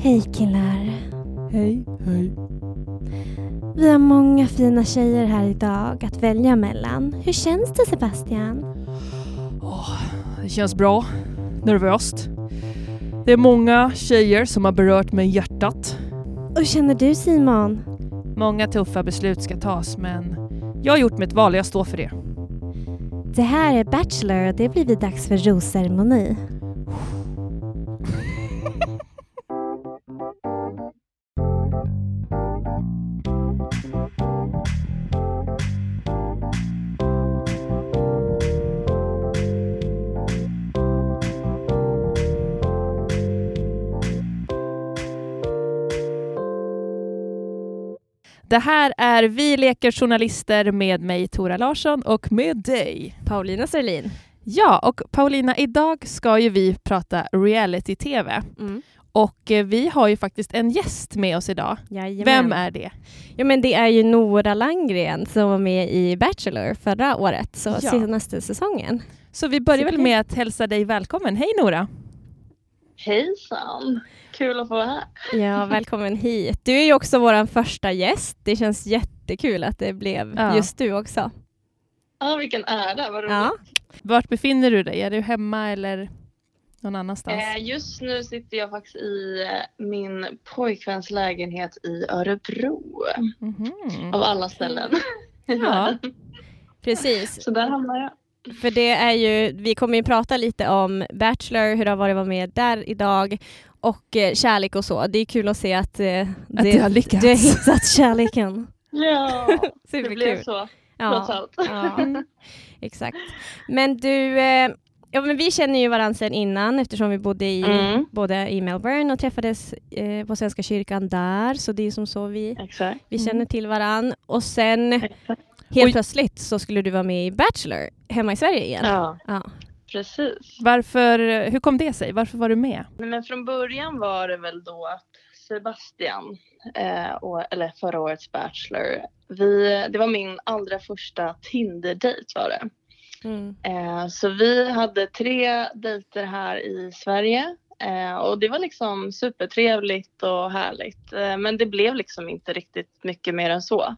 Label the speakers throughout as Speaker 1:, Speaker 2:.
Speaker 1: Hej killar.
Speaker 2: Hej, hej.
Speaker 1: Vi har många fina tjejer här idag att välja mellan. Hur känns det Sebastian?
Speaker 2: Åh, det känns bra. Nervöst. Det är många tjejer som har berört mig i hjärtat.
Speaker 1: Och hur känner du Simon?
Speaker 2: Många tuffa beslut ska tas, men jag har gjort mitt val och jag står för det.
Speaker 1: Det här är Bachelor och det blivit dags för rosceremoni.
Speaker 2: Det här är Vi leker journalister med mig Tora Larsson och med dig.
Speaker 1: Paulina Serlin.
Speaker 2: Ja, och Paulina, idag ska ju vi prata reality-tv.
Speaker 1: Mm.
Speaker 2: Och eh, vi har ju faktiskt en gäst med oss idag.
Speaker 1: Jajamän.
Speaker 2: Vem är det?
Speaker 1: Ja men det är ju Nora Landgren som var med i Bachelor förra året, så
Speaker 2: Ja.
Speaker 1: senaste säsongen.
Speaker 2: Så vi börjar
Speaker 1: Så
Speaker 2: väl med att hälsa dig välkommen. Hej Nora!
Speaker 3: Hejsan! Kul att få vara här.
Speaker 1: Ja, välkommen hit. Du är ju också vår första gäst. Det känns jättekul att det blev
Speaker 2: Ja.
Speaker 1: just du också.
Speaker 3: Ja, vilken ära, vad roligt.
Speaker 1: Ja.
Speaker 2: Vart befinner du dig? Är du hemma eller någon annanstans?
Speaker 3: Eh, just nu sitter jag faktiskt i eh, min pojkväns lägenhet i Örebro.
Speaker 2: Mhm.
Speaker 3: Av alla ställen.
Speaker 2: Ja.
Speaker 1: Precis,
Speaker 3: Så där hamnar jag.
Speaker 1: För det är ju, vi kommer ju prata lite om Bachelor, hur det har varit att vara med där idag och eh, kärlek och så. Det är kul att se att, eh,
Speaker 2: det har lyckats.
Speaker 1: Du har hittat kärleken.
Speaker 3: Ja, det
Speaker 1: Superkul.
Speaker 3: blev så trots
Speaker 1: Ja,
Speaker 3: allt.
Speaker 1: ja, exakt. Men du, eh, ja, men vi känner ju varandra sedan innan eftersom vi bodde i,
Speaker 3: Mm.
Speaker 1: både i Melbourne och träffades eh, på Svenska kyrkan där. Så det är som så vi,
Speaker 3: Exakt.
Speaker 1: vi
Speaker 2: Mm.
Speaker 1: känner till varandra. Och sen
Speaker 3: Exakt.
Speaker 1: Helt
Speaker 2: Oj.
Speaker 1: plötsligt så skulle du vara med i Bachelor hemma i Sverige igen.
Speaker 3: Ja,
Speaker 1: Ja.
Speaker 3: precis.
Speaker 2: Varför, hur kom det sig? Varför var du med?
Speaker 3: Men från början var det väl då att Sebastian, eh, och, eller förra årets Bachelor, vi, det var min allra första Tinder-dejt var det.
Speaker 1: Mm.
Speaker 3: Eh, så vi hade tre dejter här i Sverige eh, och det var liksom supertrevligt och härligt. Eh, men det blev liksom inte riktigt mycket mer än så.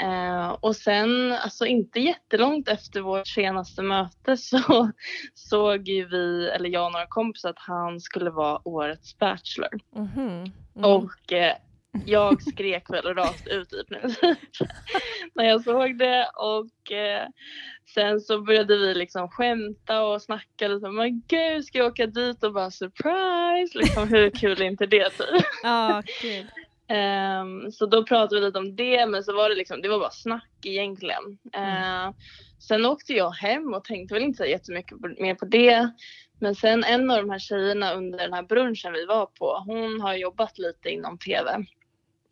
Speaker 3: Eh, och sen, alltså inte jättelångt efter vårt senaste möte så såg ju vi, eller jag och några kompisar, att han skulle vara årets Bachelor.
Speaker 1: Mhm. Mm.
Speaker 3: Och eh, jag skrek väl rakt ut i princip när jag såg det. Och eh, sen så började vi liksom skämta och snacka lite. Men gud, ska jag åka dit och bara surprise? Liksom, hur kul är inte det typ?
Speaker 1: Ja, kul.
Speaker 3: Ehm, så då pratade vi lite om det, men så var det liksom, det var bara snack egentligen. Ehm, sen åkte jag hem och tänkte väl inte så jättemycket på, mer på det. Men sen en av de här tjejerna under den här brunchen vi var på, hon har jobbat lite inom tv.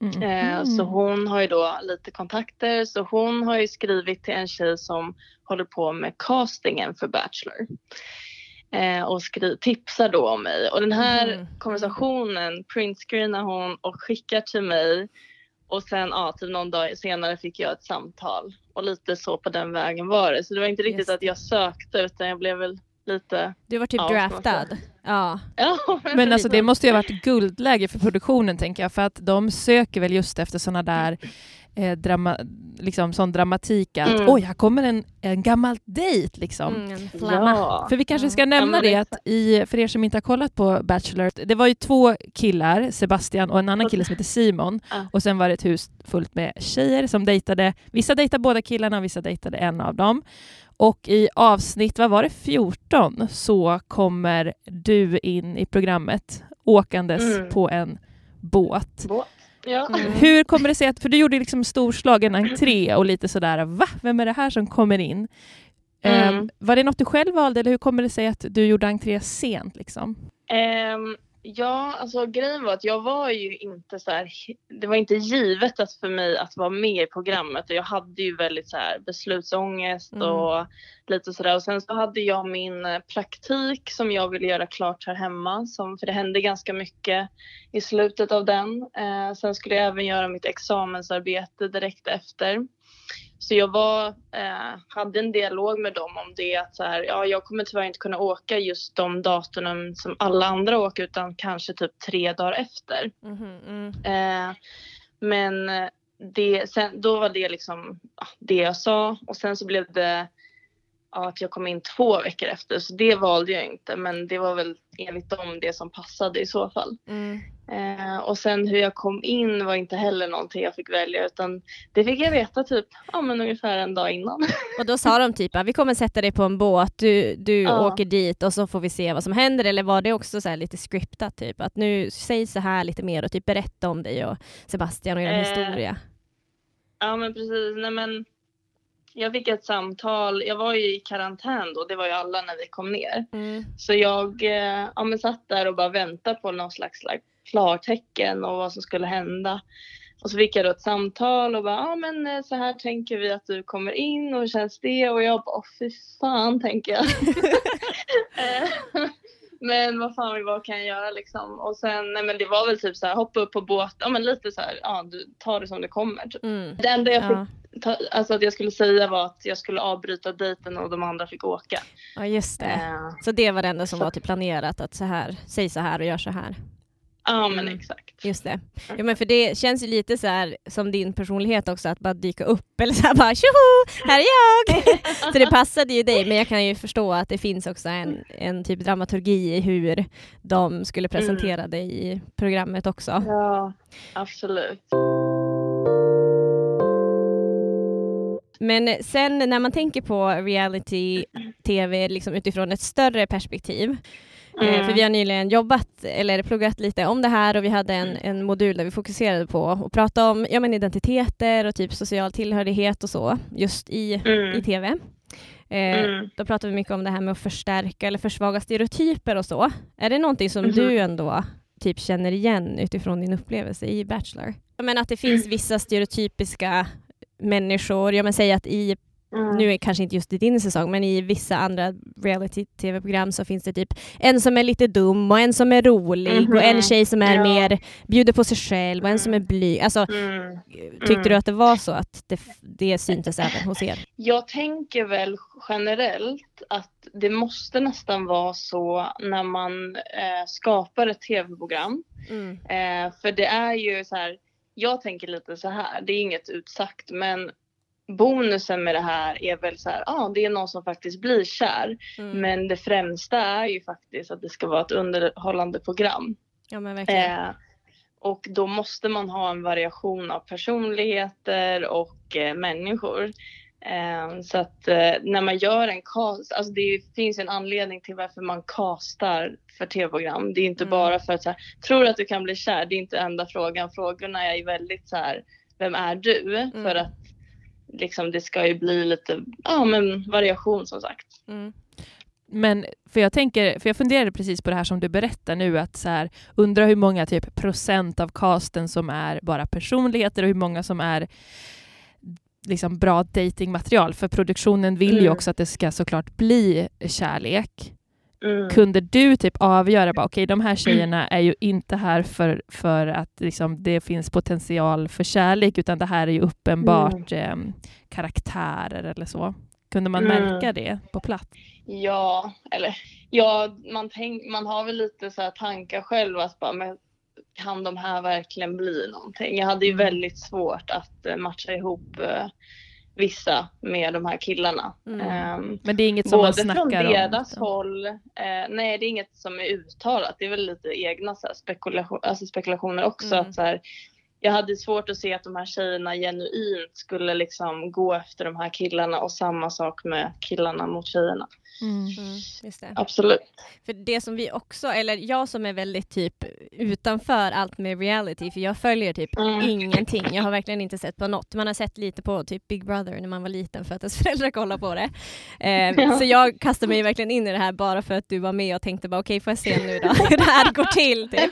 Speaker 2: Mm.
Speaker 3: Eh, Så hon har ju då lite kontakter, så hon har ju skrivit till en tjej som håller på med castingen för Bachelor. Eh, och skri- tipsar då om mig. Och den här
Speaker 1: Mhm.
Speaker 3: konversationen printscreenar hon och skickar till mig. Och sen ja, typ någon dag senare fick jag ett samtal. Och lite så på den vägen var det. Så det var inte riktigt
Speaker 1: Just
Speaker 3: att jag sökte utan jag blev väl lite...
Speaker 1: Du var typ
Speaker 3: Ja,
Speaker 1: draftad. Ja.
Speaker 3: Ja,
Speaker 2: Men alltså det måste ju ha varit guldläge för produktionen tänker jag, för att de söker väl just efter sådana där eh, drama, liksom sån dramatik att
Speaker 3: Mm.
Speaker 2: oj, här kommer en, en gammal dejt liksom.
Speaker 1: Mm, en flamma.
Speaker 3: Ja.
Speaker 2: För vi kanske ska nämna
Speaker 3: men
Speaker 2: det
Speaker 3: exakt.
Speaker 2: att i, för er som inte har kollat på Bachelor, det var ju två killar, Sebastian och en annan kille som heter Simon,
Speaker 3: Ja.
Speaker 2: och sen var det ett hus fullt med tjejer som dejtade, vissa dejtade båda killarna och vissa dejtade en av dem. Och i avsnitt, vad var det, 14, så kommer du in i programmet åkandes
Speaker 3: Mm.
Speaker 2: på en båt.
Speaker 3: Båt. Ja.
Speaker 1: Mm.
Speaker 2: Hur kommer det sig att, för du gjorde liksom storslagen entré och lite sådär, va? Vem är det här som kommer in?
Speaker 3: Mm.
Speaker 2: Ehm, var det något du själv valde eller hur kommer det sig att du gjorde entré sent? Liksom?
Speaker 3: Ehm, ja, alltså grejen var att jag var ju inte så här, det var inte givet att för mig att vara med i programmet och jag hade ju väldigt så här beslutsångest
Speaker 1: Mm.
Speaker 3: och lite sådär och sen så hade jag min eh, praktik som jag ville göra klart här hemma som, för det hände ganska mycket i slutet av den. Eh, sen skulle jag även göra mitt examensarbete direkt efter. Så jag var, eh, hade en dialog med dem om det att så här, ja, jag kommer tyvärr inte kunna åka just de datumen som alla andra åker utan kanske typ tre dagar efter.
Speaker 1: Mhm, mm.
Speaker 3: Eh, men det, sen, då var det liksom ja, det jag sa och sen så blev det ja, att jag kom in två veckor efter så det valde jag inte men det var väl enligt dem det som passade i så fall.
Speaker 1: Mm.
Speaker 3: Eh, och sen hur jag kom in var inte heller någonting jag fick välja utan det fick jag veta typ ja, men ungefär en dag innan.
Speaker 1: Och då sa de typ att vi kommer sätta dig på en båt, du, du
Speaker 3: Ja.
Speaker 1: åker dit och så får vi se vad som händer eller var det också så här lite scriptat typ att nu säg så här lite mer och typ berätta om dig och Sebastian och er
Speaker 3: Eh,
Speaker 1: historia.
Speaker 3: Ja men precis, nej men jag fick ett samtal, jag var ju i karantän då, det var ju alla när vi kom ner.
Speaker 1: Mm.
Speaker 3: Så jag eh, ja, men satt där och bara väntade på någon slags like, klartecken och vad som skulle hända. Och så fick jag då ett samtal och bara, ja men eh, så här tänker vi att du kommer in och hur känns det? Och jag bara, åh fy fan tänker jag. Eh, men vad fan, vad kan jag göra liksom? Och sen, nej men det var väl typ så här, hoppa upp på båt, ja men lite så här, ja du tar det som det kommer. Typ.
Speaker 1: Mm.
Speaker 3: Det enda jag
Speaker 1: Ja.
Speaker 3: fick, ta, alltså att jag skulle säga var att jag skulle avbryta dejten och de andra fick åka.
Speaker 1: ja, just det.
Speaker 3: Eh,
Speaker 1: Så det var det enda som
Speaker 3: så-
Speaker 1: var typ planerat att så här, säg så här och gör så här.
Speaker 3: Ja men
Speaker 1: Mm.
Speaker 3: exakt.
Speaker 1: Just det. Ja, men för det känns ju lite så här som din personlighet också, att bara dyka upp eller så här bara tjoho, här är jag! så det passade ju dig, men jag kan ju förstå att det finns också en, en typ dramaturgi i hur de skulle presentera dig i programmet också.
Speaker 3: Ja, absolut.
Speaker 1: Men sen när man tänker på reality-tv liksom utifrån ett större perspektiv,
Speaker 3: Mm.
Speaker 1: För vi har nyligen jobbat, eller pluggat lite om det här och vi hade en, en modul där vi fokuserade på att prata om ja, men identiteter och typ social tillhörighet och så, just i, i
Speaker 3: Mm.
Speaker 1: TV. Eh,
Speaker 3: Mm.
Speaker 1: Då pratar vi mycket om det här med att förstärka eller försvaga stereotyper och så. Är det någonting som
Speaker 3: Mhm.
Speaker 1: du ändå typ känner igen utifrån din upplevelse i Bachelor? Menar att det finns vissa stereotypiska människor, jag men säger att i
Speaker 3: Mm.
Speaker 1: nu är kanske inte just i din säsong, men i vissa andra reality-tv-program så finns det typ en som är lite dum och en som är rolig och en
Speaker 3: Mhm.
Speaker 1: tjej som är
Speaker 3: Ja.
Speaker 1: mer bjuder på sig själv och en som är blyg. Alltså,
Speaker 3: Mm.
Speaker 1: tyckte
Speaker 3: Mm.
Speaker 1: du att det var så att det, det syntes även hos er?
Speaker 3: Jag tänker väl generellt att det måste nästan vara så när man eh, skapar ett tv-program. Eh, för det är ju så här, jag tänker lite så här, det är inget utsagt men bonusen med det här är väl så här, ja ah, det är någon som faktiskt blir kär.
Speaker 1: Mm.
Speaker 3: Men det främsta är ju faktiskt att det ska vara ett underhållande program.
Speaker 1: Ja men verkligen.
Speaker 3: Eh, och då måste man ha en variation av personligheter och eh, människor. Eh, så att eh, när man gör en cast, alltså det finns en anledning till varför man castar för tv-program. Det är inte
Speaker 1: Mm.
Speaker 3: bara för att så här, tror att du kan bli kär? Det är inte enda frågan. Frågorna är väldigt så här, vem är du?
Speaker 1: Mm.
Speaker 3: För att liksom det ska ju bli lite, ja men variation som sagt.
Speaker 1: Mm.
Speaker 2: Men för jag tänker, för jag funderade precis på det här som du berättar nu, att så här, undra hur många typ procent av casten som är bara personligheter och hur många som är liksom bra datingmaterial. För produktionen vill ju
Speaker 3: Mm.
Speaker 2: också att det ska såklart bli kärlek.
Speaker 3: Mm.
Speaker 2: Kunde du typ avgöra, bara, okej de här tjejerna är ju inte här för, för att liksom, det finns potential för kärlek, utan det här är ju uppenbart eh, karaktärer eller så. Kunde man
Speaker 3: Mm.
Speaker 2: märka det på plats?
Speaker 3: Ja, eller ja, man, tänk, man har väl lite så här tankar själv att bara, men kan de här verkligen bli någonting? Jag hade ju
Speaker 2: Mm.
Speaker 3: väldigt svårt att eh, matcha ihop eh, vissa med de här killarna.
Speaker 1: Mm.
Speaker 3: Ehm,
Speaker 2: Men det är inget som man
Speaker 3: både från
Speaker 2: snackar om?
Speaker 3: deras
Speaker 2: utan-
Speaker 3: håll, eh, nej det är inget som är uttalat, det är väl lite egna så här, spekulation, alltså spekulationer också.
Speaker 1: Mm.
Speaker 3: Att, så här, jag hade svårt att se att de här tjejerna genuint skulle liksom gå efter de här killarna och samma sak med killarna mot tjejerna.
Speaker 2: Mm.
Speaker 1: Mm, just det.
Speaker 3: Absolut.
Speaker 1: För det som vi också, eller jag som är väldigt typ utanför allt med reality, för jag följer typ
Speaker 3: Mm.
Speaker 1: ingenting. Jag har verkligen inte sett på något. Man har sett lite på typ Big Brother när man var liten för att ens föräldrar kollade på det. Eh,
Speaker 3: Ja.
Speaker 1: Så jag kastade mig verkligen in i det här bara för att du var med och tänkte bara okej får jag se nu då hur det här går till. Typ.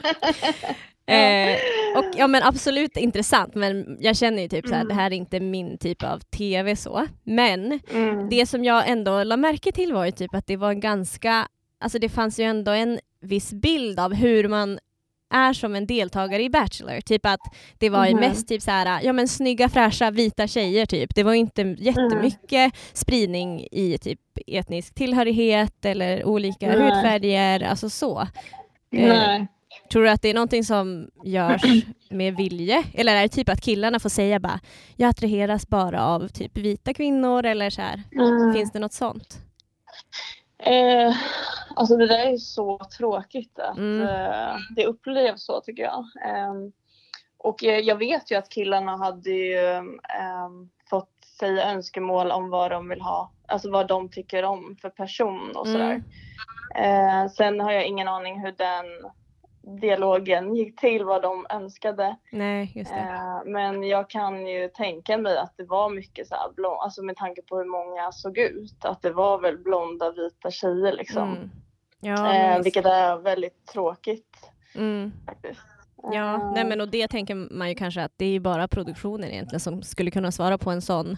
Speaker 1: Eh, och ja men absolut intressant men jag känner ju typ så här,
Speaker 3: Mm.
Speaker 1: det här är inte min typ av TV så. Men
Speaker 3: Mm.
Speaker 1: det som jag ändå la märke till var ju typ att det var en ganska, alltså det fanns ju ändå en viss bild av hur man är som en deltagare i Bachelor. Typ att det var ju
Speaker 3: Mhm.
Speaker 1: mest typ så här, ja men snygga fräscha vita tjejer typ. Det var inte jättemycket spridning i typ etnisk tillhörighet eller olika
Speaker 3: Nej.
Speaker 1: hudfärger, alltså så.
Speaker 3: Nej.
Speaker 1: Tror du att det är någonting som görs med vilje? Eller är det typ att killarna får säga bara jag attraheras bara av typ vita kvinnor eller så här.
Speaker 3: Mm.
Speaker 1: Finns det något sånt?
Speaker 3: Eh, alltså det där är så tråkigt att
Speaker 1: Mm.
Speaker 3: eh, det upplevs så tycker jag. Ehm, och eh, jag vet ju att killarna hade ju ehm, fått säga önskemål om vad de vill ha, alltså vad de tycker om för person och sådär.
Speaker 1: Mm.
Speaker 3: Eh, sen har jag ingen aning hur den dialogen gick till, vad de önskade.
Speaker 1: Nej, just det.
Speaker 3: Eh, men jag kan ju tänka mig att det var mycket så här blond, alltså med tanke på hur många såg ut, att det var väl blonda vita tjejer liksom.
Speaker 1: Mm. Ja,
Speaker 3: eh, vilket är väldigt tråkigt
Speaker 1: mm.
Speaker 3: faktiskt.
Speaker 1: Ja,
Speaker 3: Eh,
Speaker 1: nej men och det tänker man ju kanske att det är ju bara produktionen egentligen som skulle kunna svara på en sån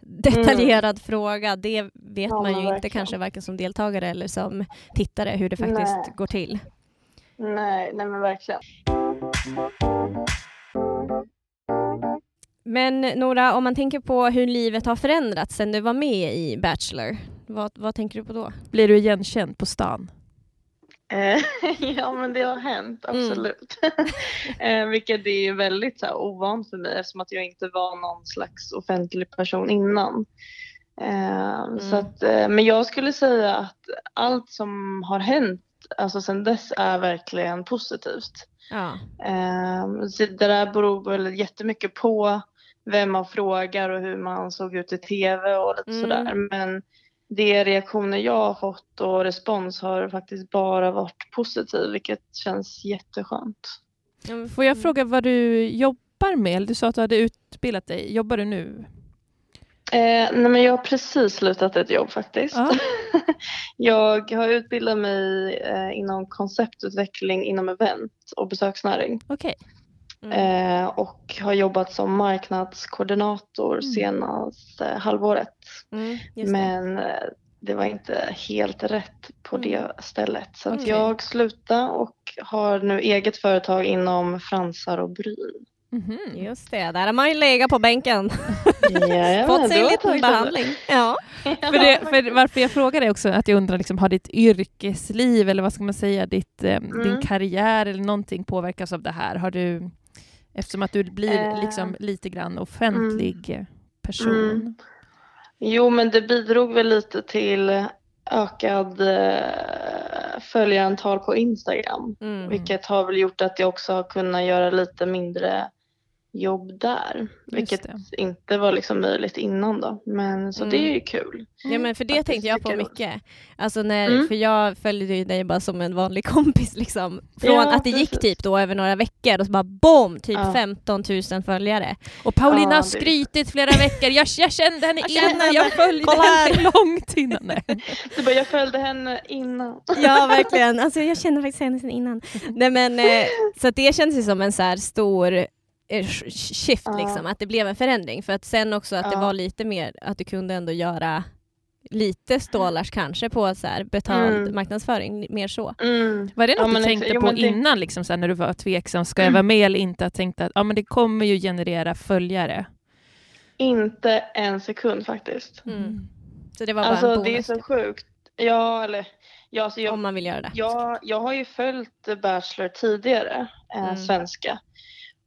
Speaker 1: detaljerad fråga. Det vet
Speaker 3: Ja,
Speaker 1: man ju
Speaker 3: men
Speaker 1: inte
Speaker 3: verkligen.
Speaker 1: kanske varken som deltagare eller som tittare hur det faktiskt
Speaker 3: Nej.
Speaker 1: går till.
Speaker 3: Nej, nej men verkligen.
Speaker 1: Men Nora, om man tänker på hur livet har förändrats sen du var med i Bachelor, vad, vad tänker du på då?
Speaker 2: Blir du igenkänd på stan?
Speaker 3: Eh, ja men det har hänt,
Speaker 1: Mm.
Speaker 3: absolut. eh, vilket är ju väldigt så här, ovant för mig eftersom att jag inte var någon slags offentlig person innan. Eh, så
Speaker 1: Mm.
Speaker 3: att, eh, men jag skulle säga att allt som har hänt alltså sen dess är verkligen positivt.
Speaker 1: Ja.
Speaker 3: Eh, så det där beror väl jättemycket på vem man frågar och hur man såg ut i tv och lite
Speaker 1: Mm.
Speaker 3: sådär. Men de reaktioner jag har fått och respons har faktiskt bara varit positiv, vilket känns jätteskönt.
Speaker 2: Får jag fråga vad du jobbar med? Du sa att du hade utbildat dig. Jobbar du nu?
Speaker 3: Eh, nej men jag har precis slutat ett jobb faktiskt.
Speaker 2: Ja.
Speaker 3: jag har utbildat mig eh, inom konceptutveckling inom event och besöksnäring.
Speaker 2: Okej.
Speaker 1: Mm.
Speaker 3: Eh, och har jobbat som marknadskoordinator
Speaker 2: Mm.
Speaker 3: senaste halvåret.
Speaker 1: Mm.
Speaker 3: Men eh, det var inte helt rätt på
Speaker 1: Mm.
Speaker 3: det stället. Så
Speaker 1: Okej.
Speaker 3: jag slutade och har nu eget företag inom fransar och bryn.
Speaker 2: Mhm.
Speaker 1: Just det, där har man ju legat på bänken.
Speaker 3: Jajamän,
Speaker 1: Fått sig en liten behandling. Ja.
Speaker 2: För, det, för varför jag frågar är också att jag undrar, liksom, har ditt yrkesliv eller vad ska man säga, ditt, eh, din
Speaker 3: Mm.
Speaker 2: karriär eller någonting påverkas av det här? Har du, eftersom att du blir
Speaker 3: Eh.
Speaker 2: liksom lite grann offentlig eh, person.
Speaker 3: Mm. Jo, men det bidrog väl lite till ökad eh, följarantal på Instagram.
Speaker 1: Mm.
Speaker 3: Vilket har väl gjort att jag också har kunnat göra lite mindre jobb där. Vilket inte var liksom möjligt innan då. Men så
Speaker 1: Mm.
Speaker 3: det är ju kul.
Speaker 1: Ja men för det tänkte jag på mycket. Alltså när,
Speaker 3: Mm.
Speaker 1: För jag följde ju dig bara som en vanlig kompis liksom. Från
Speaker 3: Ja,
Speaker 1: att det gick
Speaker 3: precis.
Speaker 1: typ då över några veckor och så bara BOOM! Typ
Speaker 3: Ja.
Speaker 1: 15 000 följare.
Speaker 2: Och Paulina
Speaker 3: Ja,
Speaker 2: har skrytit flera veckor. Jag, jag kände henne
Speaker 1: kände
Speaker 2: innan, jag följde
Speaker 1: Kolla
Speaker 2: henne långt innan.
Speaker 3: Så bara, jag följde henne innan.
Speaker 1: Ja verkligen, alltså jag känner faktiskt henne sedan innan. Nej men eh, så det känns ju som en så här stor shift
Speaker 3: Ja.
Speaker 1: liksom, att det blev en förändring. För att sen också att det
Speaker 3: Ja.
Speaker 1: var lite mer, att du kunde ändå göra lite stålars kanske på så här betald
Speaker 3: Mm.
Speaker 1: marknadsföring, mer så.
Speaker 3: Mm.
Speaker 2: Var det något
Speaker 3: Ja,
Speaker 2: du tänkte
Speaker 3: ex- jo,
Speaker 2: på
Speaker 3: det-
Speaker 2: innan, liksom, så här, när du var tveksam? Ska jag vara med eller inte? Jag tänkte att ja, men det kommer ju generera följare.
Speaker 3: Inte en sekund faktiskt.
Speaker 1: Mm. Så det var bara en
Speaker 3: Alltså
Speaker 1: bonus
Speaker 3: det är så
Speaker 1: typ,
Speaker 3: sjukt. Ja, eller ja, alltså jag,
Speaker 1: om man vill göra det.
Speaker 3: jag, jag har ju följt Bachelor tidigare, eh,
Speaker 1: Mm.
Speaker 3: svenska.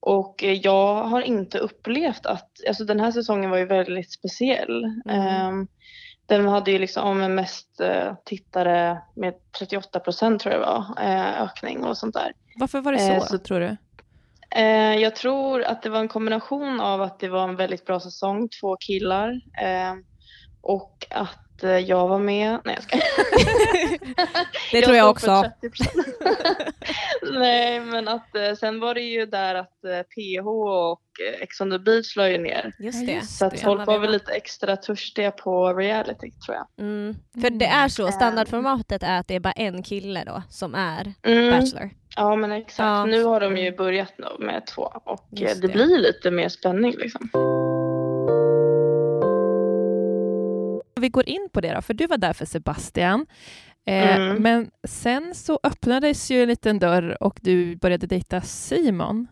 Speaker 3: Och eh, jag har inte upplevt att, alltså den här säsongen var ju väldigt speciell.
Speaker 1: Mm.
Speaker 3: Ehm, den hade ju liksom mest eh, tittare med 38 procent tror jag det var, eh, ökning och sånt där.
Speaker 2: Varför var det så,
Speaker 3: så-
Speaker 2: tror du?
Speaker 3: Jag tror att det var en kombination av att det var en väldigt bra säsong, två killar. Eh, och att eh, jag var med. Nej jag ska.
Speaker 1: Det tror jag
Speaker 3: stod för
Speaker 1: också.
Speaker 3: 30%. Nej men att eh, sen var det ju där att PH och eh, Ex on the beach la ju ner.
Speaker 1: Just det.
Speaker 3: Så att
Speaker 2: det.
Speaker 3: folk var väl lite extra törstiga på reality tror jag.
Speaker 1: Mm. För det är så,
Speaker 3: Mm.
Speaker 1: standardformatet är att det är bara en kille då som är
Speaker 3: Mm.
Speaker 1: Bachelor.
Speaker 3: Ja men exakt.
Speaker 1: Ja.
Speaker 3: Nu har de ju börjat nu med två och det,
Speaker 1: det.
Speaker 3: blir lite mer spänning liksom.
Speaker 2: Vi går in på det då, för du var där för Sebastian. Eh,
Speaker 3: Mm.
Speaker 2: Men sen så öppnades ju en liten dörr och du började dejta Simon.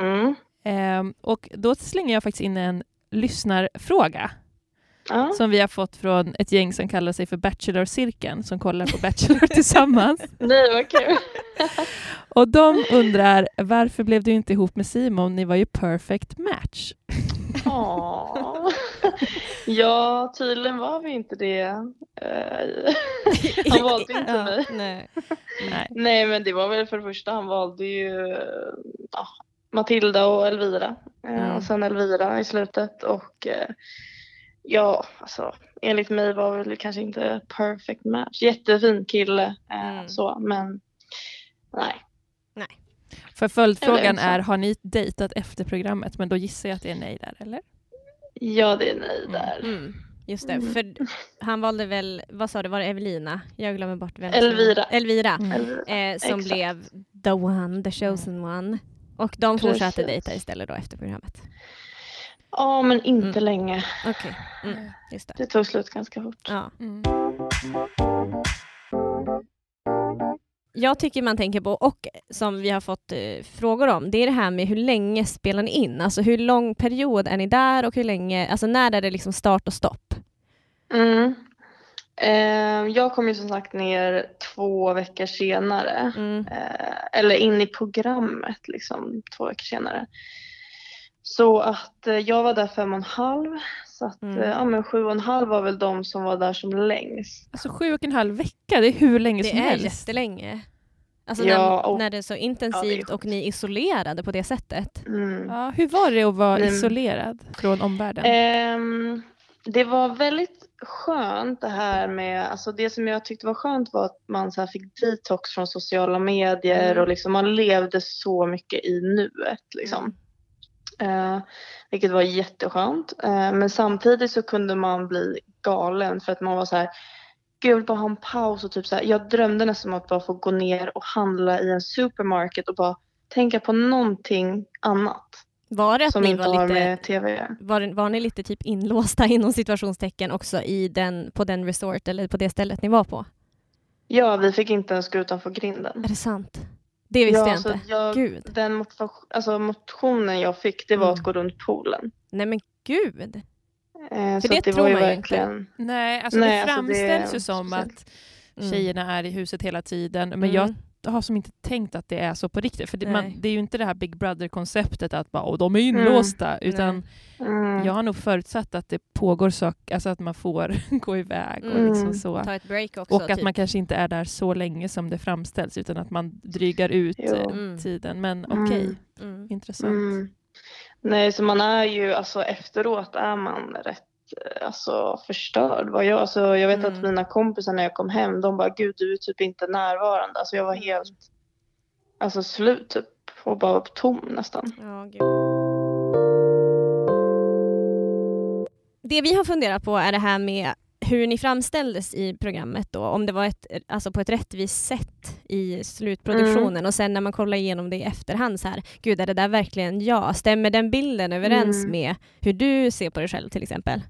Speaker 3: Mm.
Speaker 2: Eh, och då slänger jag faktiskt in en lyssnarfråga
Speaker 3: Ja.
Speaker 2: som vi har fått från ett gäng som kallar sig för Bachelor-cirkeln som kollar på Bachelor tillsammans.
Speaker 3: Nej, vad kul.
Speaker 2: Och de undrar varför blev du inte ihop med Simon? Ni var ju perfect match.
Speaker 3: Ja, tydligen var vi inte det. Eh, Han valde inte
Speaker 1: Ja,
Speaker 3: mig.
Speaker 1: Nej.
Speaker 2: Nej.
Speaker 3: Nej, men det var väl för det första, han valde ju ja, Matilda och Elvira. Eh,
Speaker 1: Mm.
Speaker 3: Och sen Elvira i slutet. Och eh, ja, alltså enligt mig var väl kanske inte perfect match. Jättefin kille
Speaker 1: Mm.
Speaker 3: så, men nej.
Speaker 2: För följdfrågan är, har ni dejtat efter programmet? Men då gissar jag att det är nej där, eller?
Speaker 3: Ja, det är nej där.
Speaker 1: Mm. Just det,
Speaker 3: Mm.
Speaker 1: för han valde väl, vad sa du, var det Evelina? Jag glömmer bort vem som-
Speaker 3: Elvira.
Speaker 1: Elvira,
Speaker 2: Mm.
Speaker 1: Eh, som
Speaker 3: Exakt.
Speaker 1: blev the one, the chosen one. Och de
Speaker 3: Precis.
Speaker 1: fortsatte dejta istället då efter programmet.
Speaker 3: Ja, men inte
Speaker 1: Mm.
Speaker 3: länge.
Speaker 1: Okej, mm. just det.
Speaker 3: Det tog slut ganska fort.
Speaker 1: Ja. Jag tycker man tänker på, och som vi har fått eh, frågor om, det är det här med hur länge spelar ni in? Alltså hur lång period är ni där och hur länge, alltså när är det liksom start och stopp?
Speaker 3: Mm. Eh, jag kom ju som sagt ner två veckor senare.
Speaker 1: Mm.
Speaker 3: Eh, eller in i programmet liksom två veckor senare. Så att eh, jag var där fem och en halv. Så att
Speaker 1: Mm.
Speaker 3: eh, ja, men sju och en halv var väl de som var där som längst.
Speaker 2: Alltså sju och en halv vecka, det är hur länge
Speaker 1: Det
Speaker 2: som
Speaker 1: är
Speaker 2: helst.
Speaker 1: jättelänge. Alltså
Speaker 3: Ja,
Speaker 1: när,
Speaker 3: och-
Speaker 1: när det är så intensivt
Speaker 3: Ja,
Speaker 1: och ni är isolerade på det sättet.
Speaker 3: Mm.
Speaker 2: Ja, hur var det att vara
Speaker 3: Mm.
Speaker 2: isolerad från omvärlden?
Speaker 3: Ehm, det var väldigt skönt det här med, alltså det som jag tyckte var skönt var att man så här fick detox från sociala medier
Speaker 1: Mm.
Speaker 3: och liksom man levde så mycket i nuet liksom. Eh, vilket var jätteskönt. Eh, men samtidigt så kunde man bli galen för att man var så här, gud bara ha en paus och typ så här, jag drömde nästan om att bara få gå ner och handla i en supermarket och bara tänka på någonting annat
Speaker 1: Var det att
Speaker 3: som
Speaker 1: ni
Speaker 3: inte
Speaker 1: var
Speaker 3: har
Speaker 1: lite,
Speaker 3: med tv
Speaker 1: var, var ni lite typ inlåsta inom situationstecken också i den, på den resort eller på det stället ni var på?
Speaker 3: Ja, vi fick inte ens gå utanför grinden.
Speaker 1: Är det sant? Det visste
Speaker 3: ja,
Speaker 1: jag
Speaker 3: så
Speaker 1: inte.
Speaker 3: Jag,
Speaker 1: Gud.
Speaker 3: Den motivation, alltså motionen jag fick det var
Speaker 1: Mm.
Speaker 3: att gå runt poolen.
Speaker 1: Nej men gud.
Speaker 3: Eh, så
Speaker 1: det
Speaker 3: det
Speaker 1: tror
Speaker 3: var ju
Speaker 1: man ju
Speaker 3: verkligen...
Speaker 2: Nej, alltså
Speaker 3: Nej,
Speaker 2: det
Speaker 3: alltså
Speaker 2: framställs
Speaker 3: det-
Speaker 2: ju som att
Speaker 1: Mm.
Speaker 2: tjejerna är i huset hela tiden, men
Speaker 1: Mm.
Speaker 2: jag har som inte tänkt att det är så på riktigt. För det, man, det är ju inte det här Big Brother-konceptet att bara, Åh, de är inlåsta, utan
Speaker 3: Mm.
Speaker 2: jag har nog förutsatt att det pågår saker, alltså att man får gå iväg och
Speaker 3: Mm.
Speaker 2: liksom så.
Speaker 1: Ta ett break också.
Speaker 2: Och att
Speaker 1: typ.
Speaker 2: man kanske inte är där så länge som det framställs, utan att man drygar ut
Speaker 3: Jo.
Speaker 2: eh,
Speaker 1: Mm.
Speaker 2: tiden. Men
Speaker 3: Mm.
Speaker 2: okej,
Speaker 1: mm.
Speaker 2: intressant.
Speaker 3: Mm. Nej, så man är ju, alltså efteråt är man rätt alltså, förstörd. Var jag, alltså, jag vet
Speaker 1: Mm.
Speaker 3: att mina kompisar när jag kom hem, de bara gud du är typ inte närvarande. Alltså jag var
Speaker 1: Mm.
Speaker 3: helt alltså, slut typ och bara tom nästan.
Speaker 1: Ja. Det vi har funderat på är det här med hur ni framställdes i programmet då, om det var ett, alltså på ett rättvist sätt i slutproduktionen
Speaker 3: Mm.
Speaker 1: och sen när man kollar igenom det i efterhand så här, gud är det där verkligen jag? Stämmer den bilden överens
Speaker 3: Mm.
Speaker 1: med hur du ser på dig själv till exempel?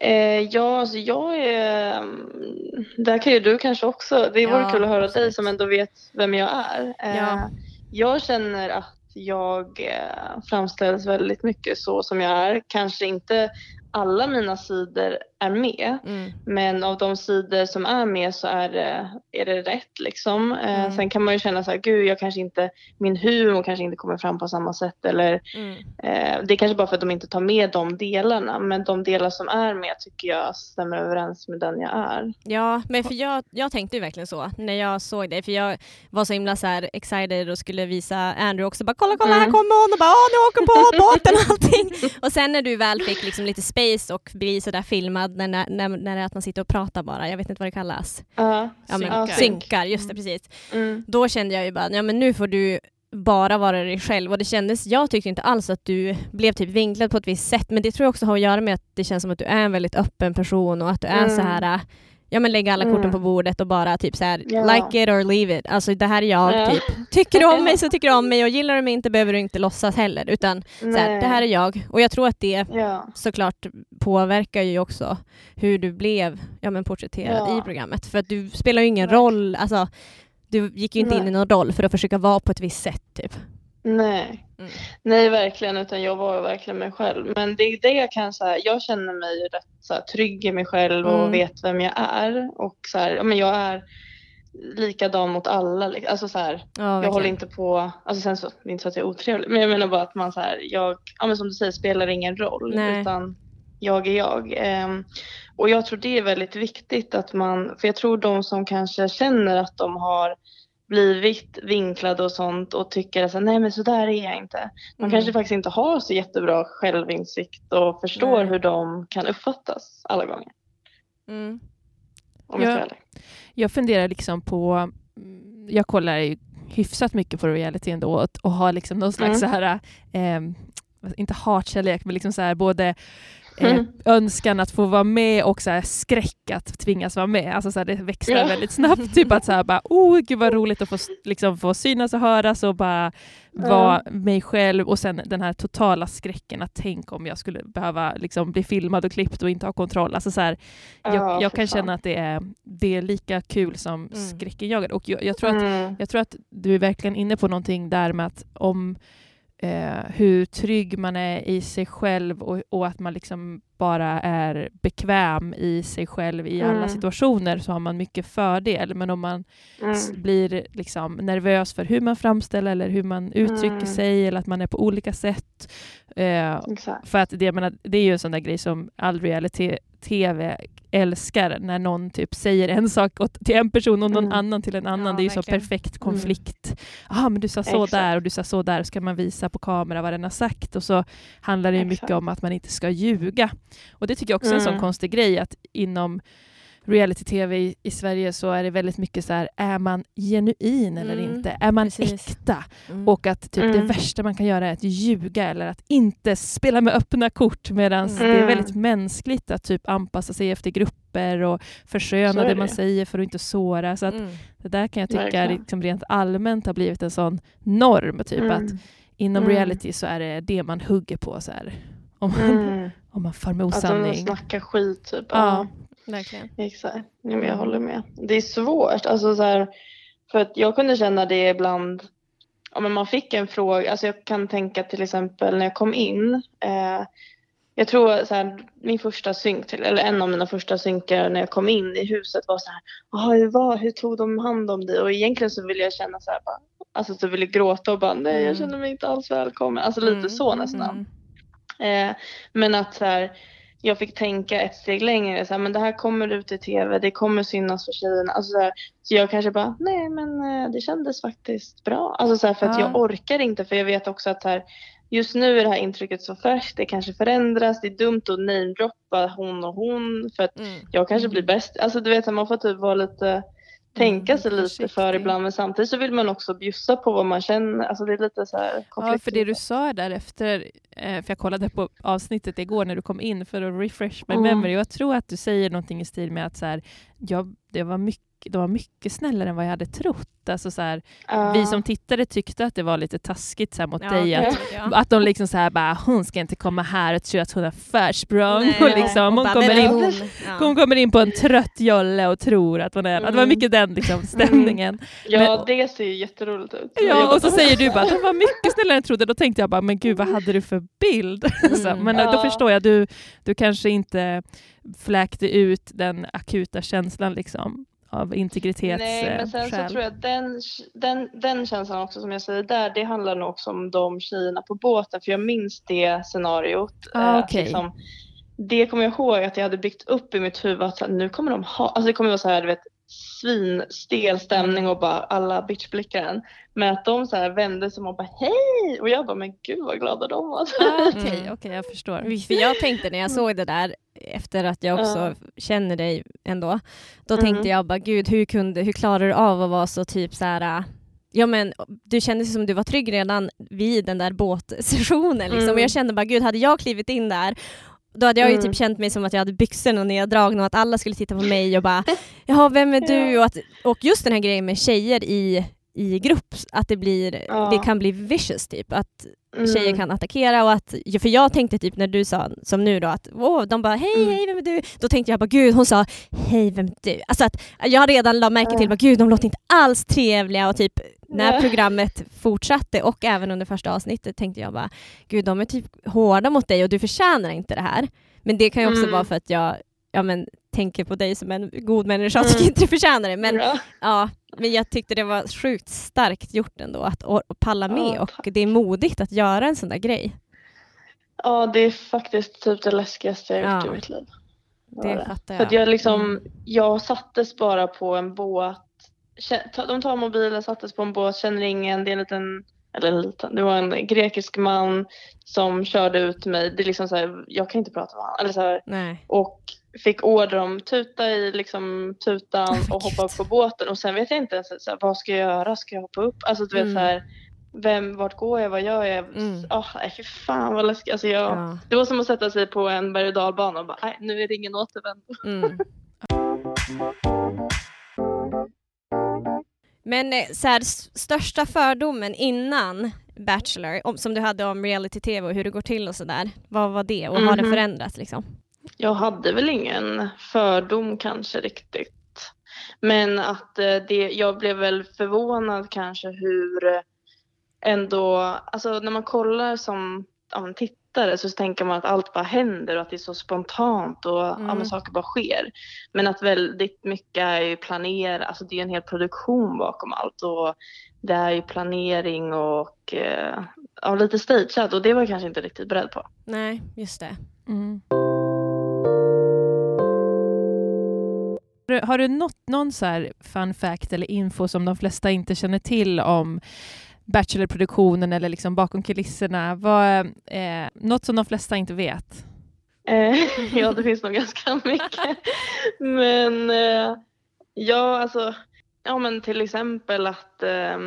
Speaker 3: Eh, ja, alltså jag är... mm, Där kan ju du kanske också. Det vore
Speaker 1: Ja,
Speaker 3: kul att höra dig som ändå vet vem jag är. Eh,
Speaker 1: Ja.
Speaker 3: Jag känner att jag eh, framställs väldigt mycket så som jag är. Kanske inte alla mina sidor är med.
Speaker 1: Mm.
Speaker 3: Men av de sidor som är med så är det, är det rätt liksom. Eh,
Speaker 1: Mm.
Speaker 3: Sen kan man ju känna så här, gud jag kanske inte, min humor kanske inte kommer fram på samma sätt eller
Speaker 1: Mm.
Speaker 3: Eh, det är kanske bara för att de inte tar med de delarna men de delar som är med tycker jag stämmer överens med den jag är.
Speaker 1: Ja, men för jag, jag tänkte ju verkligen så när jag såg dig, för jag var så himla så här excited och skulle visa Andrew också, bara kolla kolla här
Speaker 3: Mm.
Speaker 1: kommer hon och bara åh nu åker på båten och allting. och sen när du väl fick liksom lite space och bli sådär filmad när, när, när, när det är att man sitter och pratar bara, jag vet inte vad det kallas.
Speaker 3: Ja.
Speaker 1: Ja, men,
Speaker 2: Synkar.
Speaker 1: synkar, just det
Speaker 2: Mm.
Speaker 1: precis.
Speaker 3: Mm.
Speaker 1: Då kände jag ju bara, ja men nu får du bara vara dig själv och det kändes, jag tyckte inte alls att du blev typ vinklad på ett visst sätt men det tror jag också har att göra med att det känns som att du är en väldigt öppen person och att du är
Speaker 3: Mm.
Speaker 1: så här äh, ja, men lägga alla korten
Speaker 3: Mm.
Speaker 1: på bordet och bara typ så här,
Speaker 3: Ja.
Speaker 1: like it or leave it. Alltså det här är jag,
Speaker 3: Ja.
Speaker 1: typ. Tycker du om mig så tycker du om mig och gillar du mig inte behöver du inte låtsas heller. Utan så här,
Speaker 3: Nej.
Speaker 1: det här är jag. Och jag tror att det
Speaker 3: Ja.
Speaker 1: såklart påverkar ju också hur du blev ja, men porträtterad i programmet. För att du spelar ju ingen
Speaker 3: Verkligen.
Speaker 1: roll, alltså, du gick ju inte in
Speaker 3: Nej.
Speaker 1: i någon roll för att försöka vara på ett visst sätt. Typ.
Speaker 3: Nej.
Speaker 1: Mm.
Speaker 3: Nej, verkligen. Utan jag var verkligen mig själv. Men det är det jag kan säga. Jag känner mig rätt så här, trygg i mig själv och
Speaker 1: Mm.
Speaker 3: vet vem jag är. Och så här, ja, men jag är likadan mot alla. Alltså så här,
Speaker 1: Ja,
Speaker 3: jag håller inte på, alltså sen så, det är inte så att jag är otrevlig, men jag menar bara att man så här, jag, ja men som du säger, spelar ingen roll.
Speaker 1: Nej.
Speaker 3: Utan jag är jag. Ehm, och jag tror det är väldigt viktigt att man, för jag tror de som kanske känner att de har blivit vinklade och sånt och tycker att nej men så där är jag inte. Man
Speaker 1: Mm.
Speaker 3: kanske faktiskt inte har så jättebra självinsikt och förstår
Speaker 1: Nej.
Speaker 3: hur de kan uppfattas alla gånger.
Speaker 1: Mm.
Speaker 3: Om jag.
Speaker 2: Jag funderar liksom på... Jag kollar ju hyfsat mycket på reality ändå och, och har liksom någon slags
Speaker 3: Mm.
Speaker 2: så här... Eh, inte hatkärlek, men liksom så här både eh,
Speaker 3: Mm.
Speaker 2: önskan att få vara med och så här skräck att tvingas vara med. Alltså så här, det växlar
Speaker 3: Ja.
Speaker 2: väldigt snabbt. Typ att så här bara, oh gud vad roligt att få, liksom, få synas och höras och bara vara mig själv och sen den här totala skräcken att tänk om jag skulle behöva liksom, bli filmad och klippt och inte ha kontroll. Alltså så här, jag,
Speaker 3: Ja,
Speaker 2: jag kan
Speaker 3: fan.
Speaker 2: känna att det är, det är lika kul som
Speaker 1: Mm.
Speaker 2: skräckenjagande. Och jag, jag, tror att,
Speaker 3: Mm.
Speaker 2: jag tror att du är verkligen inne på någonting där med att om eh, hur trygg man är i sig själv och, och att man liksom bara är bekväm i sig själv i alla
Speaker 3: Mm.
Speaker 2: situationer så har man mycket fördel. Men om man
Speaker 3: Mm.
Speaker 2: blir liksom nervös för hur man framställer eller hur man uttrycker
Speaker 3: Mm.
Speaker 2: sig eller att man är på olika sätt. Eh, för att det, jag menar, det är ju en sån där grej som all reality-tv älskar när någon typ säger en sak åt, till en person och någon
Speaker 3: Mm.
Speaker 2: annan till en annan.
Speaker 1: Ja,
Speaker 2: det är ju så perfekt konflikt. Ja, men du sa så
Speaker 3: Exakt.
Speaker 2: där och du sa så där. Ska man visa på kamera vad den har sagt? Och så handlar det ju mycket om att man inte ska ljuga. Och det tycker jag också är en sån
Speaker 3: Mm.
Speaker 2: konstig grej att inom reality-tv i, i Sverige så är det väldigt mycket så här, är man genuin eller
Speaker 1: Mm,
Speaker 2: inte? Är man
Speaker 1: precis.
Speaker 2: äkta?
Speaker 1: Mm.
Speaker 2: Och att typ det
Speaker 3: Mm.
Speaker 2: värsta man kan göra är att ljuga eller att inte spela med öppna kort medan
Speaker 1: Mm.
Speaker 2: det är
Speaker 3: Mm.
Speaker 2: väldigt mänskligt att typ anpassa sig efter grupper och försköna det
Speaker 3: det
Speaker 2: man säger för att inte såra. Så att
Speaker 1: Mm.
Speaker 2: det där kan jag tycka liksom rent allmänt har blivit en sån norm. Typ
Speaker 3: Mm.
Speaker 2: att inom
Speaker 3: Mm.
Speaker 2: reality så är det det man hugger på. Så här. Om, man,
Speaker 3: Mm.
Speaker 2: om man far med
Speaker 3: Att de
Speaker 2: osanning.
Speaker 3: snackar skit typ.
Speaker 2: Ja.
Speaker 1: Verkligen.
Speaker 3: Exakt, ja, men jag håller med. Det är svårt, alltså så här, för att jag kunde känna det ibland, ja, men man fick en fråga, alltså jag kan tänka till exempel när jag kom in, eh, jag tror så här, min första synk, eller en av mina första synkar när jag kom in i huset var så här, "Ah, hur, var, hur tog de hand om dig? Och egentligen så ville jag känna så här, bara, alltså så ville jag gråta och bara, nej
Speaker 1: Mm.
Speaker 3: jag känner mig inte alls välkommen, alltså lite
Speaker 1: Mm,
Speaker 3: så nästan.
Speaker 1: mm.
Speaker 3: Eh, men att så här, jag fick tänka ett steg längre. Så, här, men det här kommer ut i tv, det kommer synas för tjejerna. Alltså, så, här, så jag kanske bara, nej men eh, det kändes faktiskt bra. Alltså, så här, för att
Speaker 2: Ja.
Speaker 3: jag orkar inte för jag vet också att här, just nu är det här intrycket så färskt, det kanske förändras. Det är dumt att namedroppa hon och hon för att
Speaker 1: Mm.
Speaker 3: jag kanske blir bäst. Alltså du vet, man får typ vara lite tänka sig lite för ibland men samtidigt så vill man också bjussa på vad man känner. Alltså det är lite så här
Speaker 2: Ja, för det du sa där efter, eh, för jag kollade på avsnittet igår när du kom in för att refresh my
Speaker 3: Mm.
Speaker 2: memory, jag tror att du säger någonting i stil med att så här, jag, det var mycket de var mycket snällare än vad jag hade trott. Alltså så här,
Speaker 3: Ja.
Speaker 2: Vi som tittare tyckte att det var lite taskigt så här, mot
Speaker 1: Ja,
Speaker 2: dig. Att,
Speaker 1: ja.
Speaker 2: att de liksom så här bara, hon ska inte komma här och tro att hon har försprång.
Speaker 1: Nej,
Speaker 2: och liksom, hon,
Speaker 1: bara,
Speaker 2: kommer in,
Speaker 1: hon? Ja.
Speaker 2: hon kommer in på en trött jolle och tror att hon är... Att det var
Speaker 3: Mm.
Speaker 2: mycket den liksom, stämningen.
Speaker 3: Ja,
Speaker 2: Men-
Speaker 3: det ser ju jätteroligt ut.
Speaker 2: Ja, och så säger du bara de var mycket snällare än jag trodde. Då tänkte jag bara, men gud vad hade du för bild? så,
Speaker 1: Mm.
Speaker 2: men då
Speaker 3: Ja.
Speaker 2: förstår jag, du, du kanske inte fläkte ut den akuta känslan liksom av integritets
Speaker 3: Nej, men sen så
Speaker 2: skäl.
Speaker 3: tror jag att den, den, den känslan också som jag säger där, det handlar nog också om de tjejerna på båten. För jag minns det scenariot.
Speaker 2: Ah,
Speaker 3: eh,
Speaker 2: okej.
Speaker 3: liksom, det kommer jag ihåg att jag hade byggt upp i mitt huvud att så nu kommer de ha, alltså det kommer vara så här, du vet, svinstel stämning och bara alla bitchblickar en. Men att de så här vände sig om och bara hej! Och jag bara, men gud vad glada de var.
Speaker 2: Ah, Okej,
Speaker 1: Mm.
Speaker 2: okej, jag förstår.
Speaker 1: För jag tänkte när jag såg det där, efter att jag också
Speaker 3: Ja.
Speaker 1: känner dig ändå, då
Speaker 3: Mm.
Speaker 1: tänkte jag bara gud hur, kunde, hur klarar du av att vara så typ så här Ja men du kändes som du var trygg redan vid den där båtsessionen liksom.
Speaker 3: Mm.
Speaker 1: och jag kände bara gud hade jag klivit in där då hade jag ju
Speaker 3: Mm.
Speaker 1: typ känt mig som att jag hade byxorna neddragna och att alla skulle titta på mig och bara ”Jaha, vem är du?” och, att, och just den här grejen med tjejer i, i grupp, att det, blir,
Speaker 3: Ja.
Speaker 1: det kan bli vicious typ. Att
Speaker 3: Mm.
Speaker 1: tjejer kan attackera och att, för jag tänkte typ när du sa, som nu då, att åh, de bara hej,
Speaker 3: Mm.
Speaker 1: hej, vem är du? Då tänkte jag bara gud, hon sa hej, vem är du? Alltså att jag redan la märke till, bara, gud, de låter inte alls trevliga och typ när programmet fortsatte och även under första avsnittet tänkte jag bara, gud, de är typ hårda mot dig och du förtjänar inte det här. Men det kan ju också
Speaker 3: Mm.
Speaker 1: vara för att jag ja, men, tänker på dig som en god människa och
Speaker 3: Mm.
Speaker 1: inte du förtjänar det. Men,
Speaker 3: Bra.
Speaker 1: ja, men jag tyckte det var sjukt starkt gjort ändå att or- palla med
Speaker 3: Ja,
Speaker 1: och det är modigt att göra en sån där grej.
Speaker 3: Ja, det är faktiskt typ det läskigaste jag gjort
Speaker 1: Ja.
Speaker 3: i mitt liv.
Speaker 1: Det
Speaker 3: det.
Speaker 1: fattar
Speaker 3: För att
Speaker 1: jag.
Speaker 3: jag liksom,
Speaker 1: Mm.
Speaker 3: jag sattes bara på en båt. De tar mobilen, sattes på en båt, känner ingen. Det är en liten, eller en liten, det var en grekisk man som körde ut mig. Det är liksom så här, jag kan inte prata med honom. Eller så här, och fick order om tuta i liksom tutan och hoppa upp på båten. Och sen vet jag inte ens så här, vad ska jag göra? Ska jag hoppa upp? Alltså du vet
Speaker 1: Mm.
Speaker 3: så här, vem, vart går jag? Vad gör jag?
Speaker 1: Mm.
Speaker 3: Ah, nej, fy fan vad läskigt. Alltså jag,
Speaker 1: Ja.
Speaker 3: det var som att sätta sig på en berg och dalbana och bara, nej nu är det ingen återvändo.
Speaker 1: Mm. Men eh, så här, största fördomen innan Bachelor, om, som du hade om reality-tv och hur det går till och sådär, vad var det? Och har det
Speaker 3: Mhm.
Speaker 1: förändrats liksom?
Speaker 3: Jag hade väl ingen fördom kanske riktigt. Men att eh, det, jag blev väl förvånad kanske hur eh, ändå, alltså när man kollar som ja, tittare så tänker man att allt bara händer och att det är så spontant och ja,
Speaker 1: Mm.
Speaker 3: men saker bara sker. Men att väldigt mycket är ju planerat, alltså det är en hel produktion bakom allt och det är ju planering och eh, ja, lite stageat och det var jag kanske inte riktigt beredd på.
Speaker 1: Nej, just det.
Speaker 2: Mm. Har du- Har du nått någon så här fun fact eller info som de flesta inte känner till om Bachelorproduktionen eller liksom bakom kulisserna? Vad, eh, något som de flesta inte vet?
Speaker 3: Eh, ja, det finns nog ganska mycket. Men eh, ja, alltså, ja men till exempel att eh,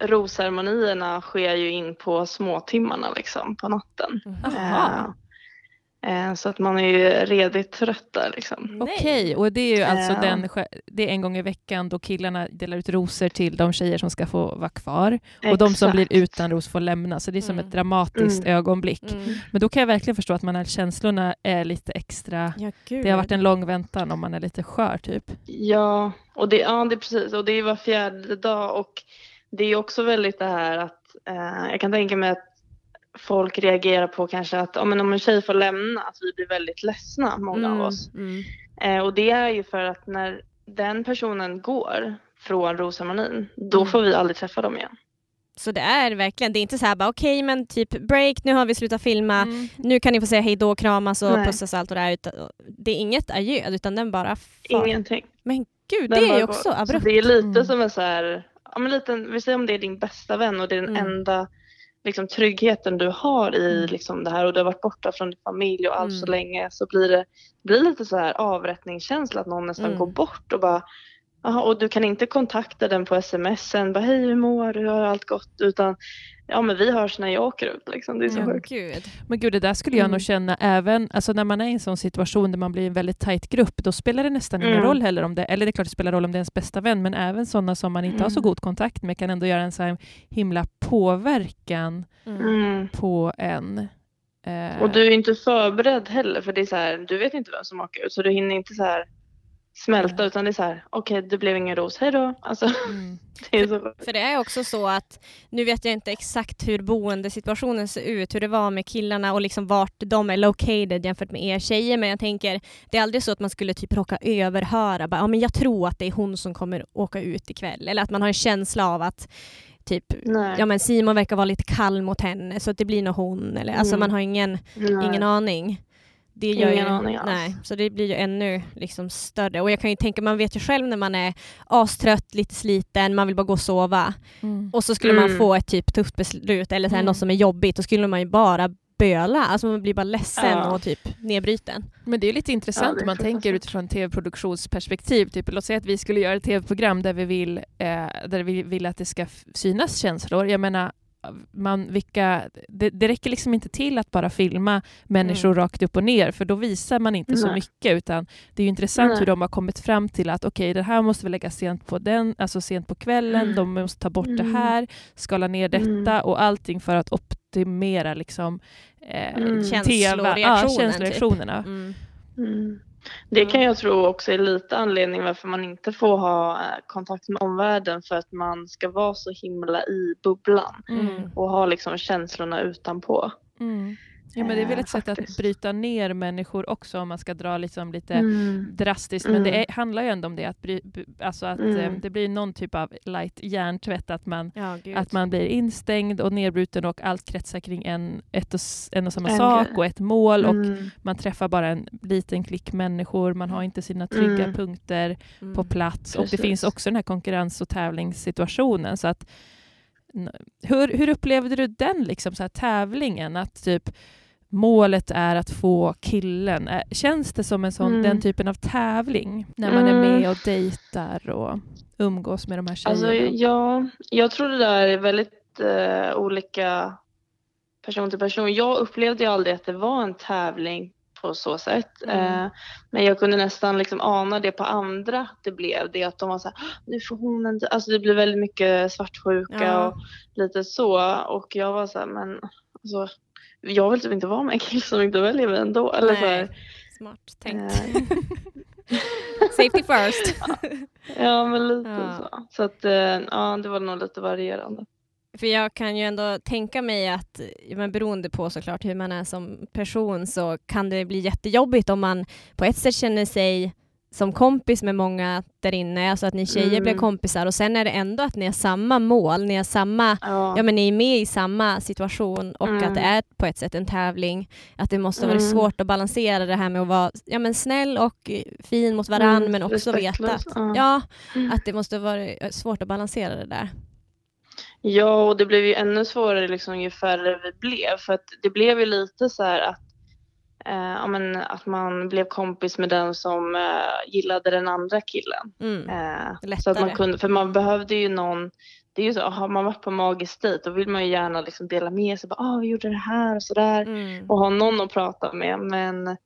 Speaker 3: rosceremonierna sker ju in på småtimmarna liksom på natten. Eh, eh, så att man är ju redigt trött där liksom.
Speaker 1: Nej.
Speaker 2: Okej, och det är ju alltså
Speaker 3: Ja.
Speaker 2: den, det är en gång i veckan då killarna delar ut rosor till de tjejer som ska få vara kvar. Och de som blir
Speaker 3: Exakt.
Speaker 2: utan ros får lämna, så det är som
Speaker 1: Mm.
Speaker 2: ett dramatiskt
Speaker 3: Mm.
Speaker 2: ögonblick.
Speaker 1: Mm.
Speaker 2: Men då kan jag verkligen förstå att man är, känslorna är lite extra...
Speaker 1: Ja, gud.
Speaker 2: Det har varit en lång väntan om man är lite skör typ.
Speaker 3: Ja, och det, ja, det är precis. Och det är var fjärde dag och det är också väldigt det här att eh, jag kan tänka mig att folk reagerar på kanske att om en tjej får lämna, att vi blir väldigt ledsna, många
Speaker 1: Mm,
Speaker 3: av oss.
Speaker 1: Mm.
Speaker 3: Eh, och det är ju för att när den personen går från rosceremonin, då
Speaker 1: Mm.
Speaker 3: får vi aldrig träffa dem igen.
Speaker 1: Så det är verkligen, det är inte så här bara okej men typ break, nu har vi slutat filma,
Speaker 2: Mm.
Speaker 1: nu kan ni få säga hej då, kramas och
Speaker 3: Nej.
Speaker 1: pussas och allt och det. Utan, det är inget adjö utan den bara far.
Speaker 3: Ingenting.
Speaker 1: Men gud,
Speaker 3: Den
Speaker 1: det är ju också
Speaker 3: Så
Speaker 1: abrupt.
Speaker 3: det är lite
Speaker 2: Mm.
Speaker 3: som en så här, ja men liten, vi säger om det är din bästa vän och det är den
Speaker 1: Mm.
Speaker 3: enda liksom, tryggheten du har i
Speaker 1: Mm.
Speaker 3: liksom, det här och du har varit borta från din familj och allt så
Speaker 1: Mm.
Speaker 3: länge så blir det blir lite så här avrättningskänsla att någon nästan
Speaker 1: Mm.
Speaker 3: går bort och bara Aha, och du kan inte kontakta den på sms sen, bara hej hur mår du, har allt gott? Utan ja men vi hörs när jag åker ut liksom, det är så
Speaker 1: Ja,
Speaker 3: sjukt.
Speaker 1: gud.
Speaker 2: Men gud, det där skulle jag
Speaker 3: Mm.
Speaker 2: nog känna även alltså när man är i en sån situation där man blir en väldigt tajt grupp, då spelar det nästan ingen
Speaker 3: Mm.
Speaker 2: roll heller om det, eller det är klart det spelar roll om det är ens bästa vän, men även sådana som man inte har så
Speaker 3: Mm.
Speaker 2: god kontakt med kan ändå göra en så här himla påverkan
Speaker 1: Mm.
Speaker 3: Mm.
Speaker 2: på en. Eh,
Speaker 3: Och du är inte förberedd heller för det är så här, du vet inte vem som åker ut så du hinner inte så här smälta utan det är så här, okej det blev ingen ros, hej då. Alltså,
Speaker 2: mm.
Speaker 3: det så
Speaker 1: För det är också så att, nu vet jag inte exakt hur boendesituationen ser ut, hur det var med killarna och liksom vart de är located jämfört med er tjejer, men jag tänker, det är aldrig så att man skulle typ råka överhöra, bara, ja men jag tror att det är hon som kommer åka ut ikväll, eller att man har en känsla av att typ,
Speaker 3: Nej.
Speaker 1: ja men Simon verkar vara lite kall mot henne så att det blir nog hon, eller alltså
Speaker 3: Mm.
Speaker 1: man har ingen,
Speaker 3: Nej.
Speaker 1: ingen aning. Det gör
Speaker 3: Ingen
Speaker 1: ju,
Speaker 3: aning alls.
Speaker 1: nej, så det blir ju ännu liksom större. Och jag kan ju tänka, man vet ju själv när man är astrött, lite sliten, man vill bara gå och sova.
Speaker 2: Mm.
Speaker 1: Och så skulle man
Speaker 3: Mm.
Speaker 1: få ett typ tufft beslut eller så här,
Speaker 2: Mm.
Speaker 1: något som är jobbigt, då skulle man ju bara böla. Alltså man blir bara ledsen
Speaker 3: Ja.
Speaker 1: och typ nedbruten.
Speaker 2: Men det är lite
Speaker 3: Ja,
Speaker 2: intressant
Speaker 3: är
Speaker 2: om man tänker utifrån tv-produktionsperspektiv. Typ, låt säga att vi skulle göra ett tv-program där vi vill, eh, där vi vill att det ska synas känslor. Jag menar, man, vilka, det, det räcker liksom inte till att bara filma människor
Speaker 1: Mm.
Speaker 2: rakt upp och ner, för då visar man inte så
Speaker 3: Nej.
Speaker 2: mycket, utan det är ju intressant
Speaker 3: Nej.
Speaker 2: hur de har kommit fram till att okej, det här måste vi lägga sent på, den, alltså sent på kvällen,
Speaker 3: Mm.
Speaker 2: de måste ta bort det
Speaker 3: Mm.
Speaker 2: här, skala ner detta
Speaker 3: Mm.
Speaker 2: och allting för att optimera liksom, eh,
Speaker 3: Mm.
Speaker 2: TV, ja,
Speaker 1: Känsloreaktionen,
Speaker 2: känsloreaktionerna.
Speaker 1: Mm.
Speaker 3: Mm. Det kan jag tro också är lite anledning varför man inte får ha eh, kontakt med omvärlden för att man ska vara så himla i bubblan
Speaker 2: Mm.
Speaker 3: och ha liksom känslorna utanpå.
Speaker 2: Mm. Ja, men det är väl
Speaker 3: Eh,
Speaker 2: ett sätt att bryta ner människor också om man ska dra liksom lite
Speaker 3: Mm.
Speaker 2: drastiskt. Men det
Speaker 3: Mm.
Speaker 2: är, handlar ju ändå om det, att, bry, alltså att
Speaker 3: Mm.
Speaker 2: eh, det blir någon typ av light hjärntvätt, att man,
Speaker 1: Ja,
Speaker 2: att man blir instängd och nedbruten och allt kretsar kring en, ett och, en och samma
Speaker 3: En
Speaker 2: sak
Speaker 3: grej.
Speaker 2: och ett mål och
Speaker 3: Mm.
Speaker 2: man träffar bara en liten klick människor, man har inte sina trygga
Speaker 3: Mm.
Speaker 2: punkter
Speaker 1: Mm.
Speaker 2: på plats och det
Speaker 3: Precis.
Speaker 2: finns också den här konkurrens och tävlingssituationen. Så att, hur, hur upplevde du den liksom, så här, tävlingen? Att typ målet är att få killen. Känns det som en sån,
Speaker 3: Mm.
Speaker 2: den typen av tävling? När man är
Speaker 3: Mm.
Speaker 2: med och dejtar och umgås med de här tjejerna?
Speaker 3: Alltså, ja, jag tror det där är väldigt eh, olika person till person. Jag upplevde ju aldrig att det var en tävling på så sätt.
Speaker 1: Mm.
Speaker 3: Eh, men jag kunde nästan liksom ana det på andra att det blev det. Att de var så här, "Ah, nu får hon en... Alltså det blev väldigt mycket svartsjuka
Speaker 1: Ja.
Speaker 3: och lite så. Och jag var så här, men alltså, jag vill typ inte vara med en kille som inte väljer mig ändå. Eller så här,
Speaker 1: Smart tänkt.
Speaker 3: eh,
Speaker 1: Safety first.
Speaker 3: ja men lite
Speaker 1: Ja.
Speaker 3: så. Så att eh, ja, det var nog lite varierande.
Speaker 1: För jag kan ju ändå tänka mig att, men beroende på såklart hur man är som person, så kan det bli jättejobbigt om man på ett sätt känner sig som kompis med många där inne, alltså att ni tjejer
Speaker 3: Mm.
Speaker 1: blir kompisar och sen är det ändå att ni har samma mål, ni har samma,
Speaker 3: Ja.
Speaker 1: ja men ni är med i samma situation och
Speaker 3: Mm.
Speaker 1: att det är på ett sätt en tävling. Att det måste vara
Speaker 3: Mm.
Speaker 1: svårt att balansera det här med att vara ja, men snäll och fin mot varann
Speaker 3: Mm,
Speaker 1: men också veta att,
Speaker 3: ja.
Speaker 1: ja,
Speaker 3: Mm.
Speaker 1: att det måste vara eh, svårt att balansera det där.
Speaker 3: Ja, och det blev ju ännu svårare liksom ju färre vi blev. För att det blev ju lite så här att, eh, men, att man blev kompis med den som eh, gillade den andra killen.
Speaker 1: Mm.
Speaker 3: Eh, så att man kunde, för man behövde ju någon, det är ju så, har man varit på magisk dejt då vill man ju gärna liksom dela med sig. Bara, ah, vi gjorde det här och sådär.
Speaker 1: Mm.
Speaker 3: Och ha någon att prata med. Men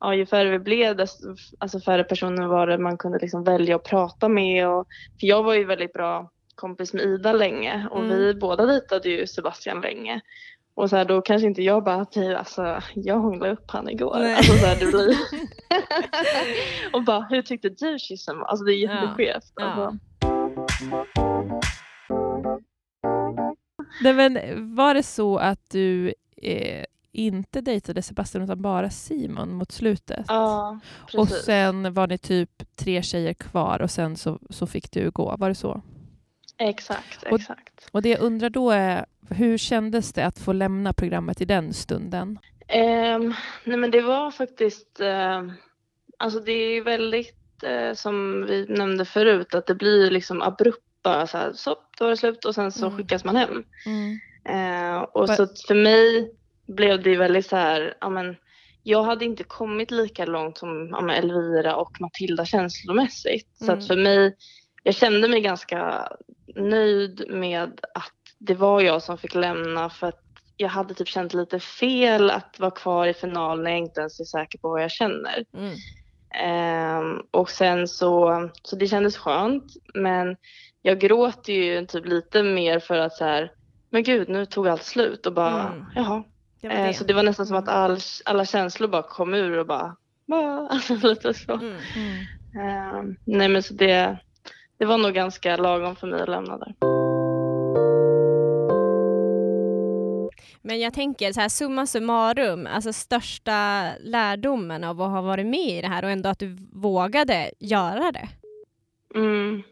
Speaker 3: ja, ju färre vi blev, desto alltså färre personer var det man kunde liksom välja att prata med. Och, för jag var ju väldigt bra kompis med Ida länge och
Speaker 1: Mm.
Speaker 3: vi båda dejtade ju Sebastian länge. Och så här, då kanske inte jag bara, typ, alltså jag hånglade upp han igår.
Speaker 1: Nej.
Speaker 3: Alltså, så här, det blir... och bara, hur tyckte du kyssen var? Alltså det är jätteskevt.
Speaker 1: Ja.
Speaker 3: Alltså.
Speaker 2: Nej, men var det så att du eh, inte dejtade Sebastian utan bara Simon mot slutet?
Speaker 3: Ja, precis.
Speaker 2: och sen var ni typ tre tjejer kvar och sen så, så fick du gå, var det så?
Speaker 3: Exakt,
Speaker 2: Och-
Speaker 3: exakt.
Speaker 2: Och det jag undrar då är, hur kändes det att få lämna programmet i den stunden?
Speaker 3: Ehm, nej men det var faktiskt, ehm, alltså det är ju väldigt eh, som vi nämnde förut att det blir liksom abrupt bara så här, så då var det slut och sen så
Speaker 1: Mm.
Speaker 3: skickas man hem. Eh, och
Speaker 2: Va-
Speaker 3: så för mig blev det väldigt så här, ja men jag hade inte kommit lika långt som ja, Elvira och Matilda känslomässigt. Så
Speaker 1: Mm.
Speaker 3: att för mig, jag kände mig ganska nöjd med att det var jag som fick lämna för att jag hade typ känt lite fel att vara kvar i finalen när jag inte ens är säker på vad jag känner.
Speaker 1: Mm.
Speaker 3: Ehm, och sen så, så det kändes skönt men jag gråter ju typ lite mer för att så här, men gud nu tog allt slut och bara
Speaker 1: Mm.
Speaker 3: jaha.
Speaker 1: Det var
Speaker 3: Eh,
Speaker 1: det.
Speaker 3: så det var nästan som att all, alla känslor bara kom ur och bara, alltså lite så.
Speaker 1: Mm.
Speaker 3: Ehm, nej men så det, det var nog ganska lagom för mig att lämna där.
Speaker 1: Men jag tänker så här summa summarum, alltså största lärdomen av att ha varit med i det här och ändå att du vågade göra det.
Speaker 3: Mm.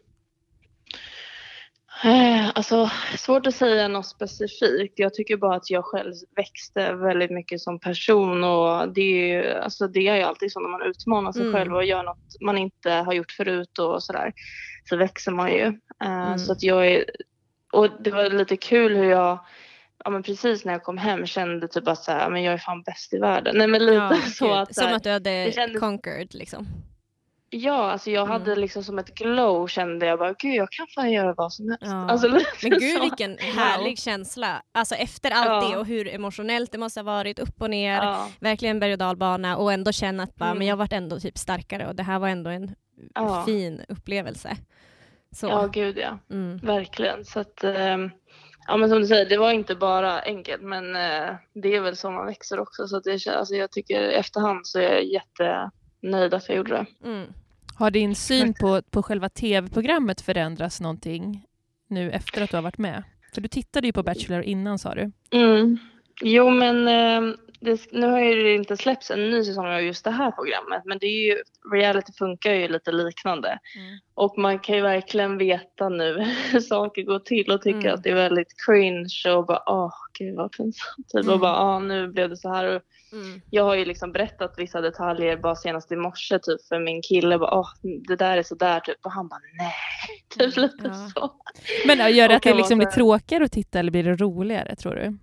Speaker 3: Eh, Alltså svårt att säga något specifikt. Jag tycker bara att jag själv växte väldigt mycket som person och det är ju, alltså det är ju alltid så när man utmanar sig
Speaker 1: Mm.
Speaker 3: själv och gör något man inte har gjort förut och sådär. Så växer man ju. Eh,
Speaker 1: Mm.
Speaker 3: Så att jag är, och det var lite kul hur jag Ja men precis när jag kom hem kände typ att så här, men jag är fan bäst i världen. Nej men lite så
Speaker 1: gud.
Speaker 3: att så
Speaker 1: Som att du hade
Speaker 3: kändes-
Speaker 1: conquered liksom.
Speaker 3: Ja, alltså jag hade
Speaker 1: Mm.
Speaker 3: liksom som ett glow kände jag bara, gud jag kan fan göra vad som helst.
Speaker 1: Ja.
Speaker 3: Alltså,
Speaker 1: Men gud
Speaker 3: så.
Speaker 1: vilken härlig känsla. Alltså efter allt
Speaker 3: Ja.
Speaker 1: det och hur emotionellt det måste ha varit, upp och ner.
Speaker 3: Ja,
Speaker 1: Verkligen berg och dalbana och ändå känna att bara,
Speaker 3: Mm.
Speaker 1: men jag vart ändå typ starkare och det här var ändå en fin upplevelse. Så.
Speaker 3: ja, gud ja.
Speaker 1: Mm.
Speaker 3: Verkligen. Så att, ehm, ja men som du säger, det var inte bara enkelt men eh, det är väl så man växer också. Så att det, alltså, jag tycker efterhand så är jag jättenöjd att jag gjorde det.
Speaker 1: Mm.
Speaker 2: Har din syn på, på själva tv-programmet förändrats någonting nu efter att du har varit med? För du tittade ju på Bachelor innan sa du.
Speaker 3: Mm. Jo men ehm, det, nu har ju det inte släppts en ny säsong av just det här programmet men det är ju, reality funkar ju lite liknande.
Speaker 2: Mm.
Speaker 3: Och man kan ju verkligen veta nu hur saker går till och tycka
Speaker 1: Mm.
Speaker 3: att det är väldigt cringe och bara åh gud vad pinsamt. Typ.
Speaker 1: Mm.
Speaker 3: Och bara åh nu blev det så här. Och
Speaker 1: Mm.
Speaker 3: jag har ju liksom berättat vissa detaljer bara senast i morse typ för min kille bara åh det där är så där typ och han bara nej. Typ lite
Speaker 1: Mm. Ja.
Speaker 3: så.
Speaker 2: Men gör det att det liksom blir tråkigare att titta eller blir det roligare tror du?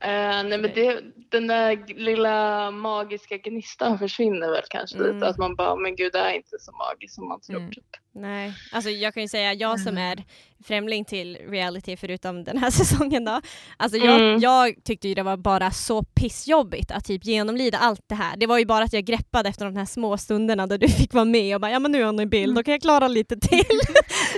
Speaker 3: Eh, nej men det, den där lilla magiska gnistan försvinner väl kanske
Speaker 1: Mm.
Speaker 3: lite. Att man bara, men gud det är inte så magiskt som man tror.
Speaker 2: Mm.
Speaker 3: Typ.
Speaker 1: Nej, alltså jag kan ju säga jag som är främling till reality förutom den här säsongen då. Alltså jag,
Speaker 3: Mm.
Speaker 1: jag tyckte ju det var bara så pissjobbigt att typ genomlida allt det här. Det var ju bara att jag greppade efter de här små stunderna där du fick vara med och bara ja men nu är hon i bild, då kan jag klara lite till.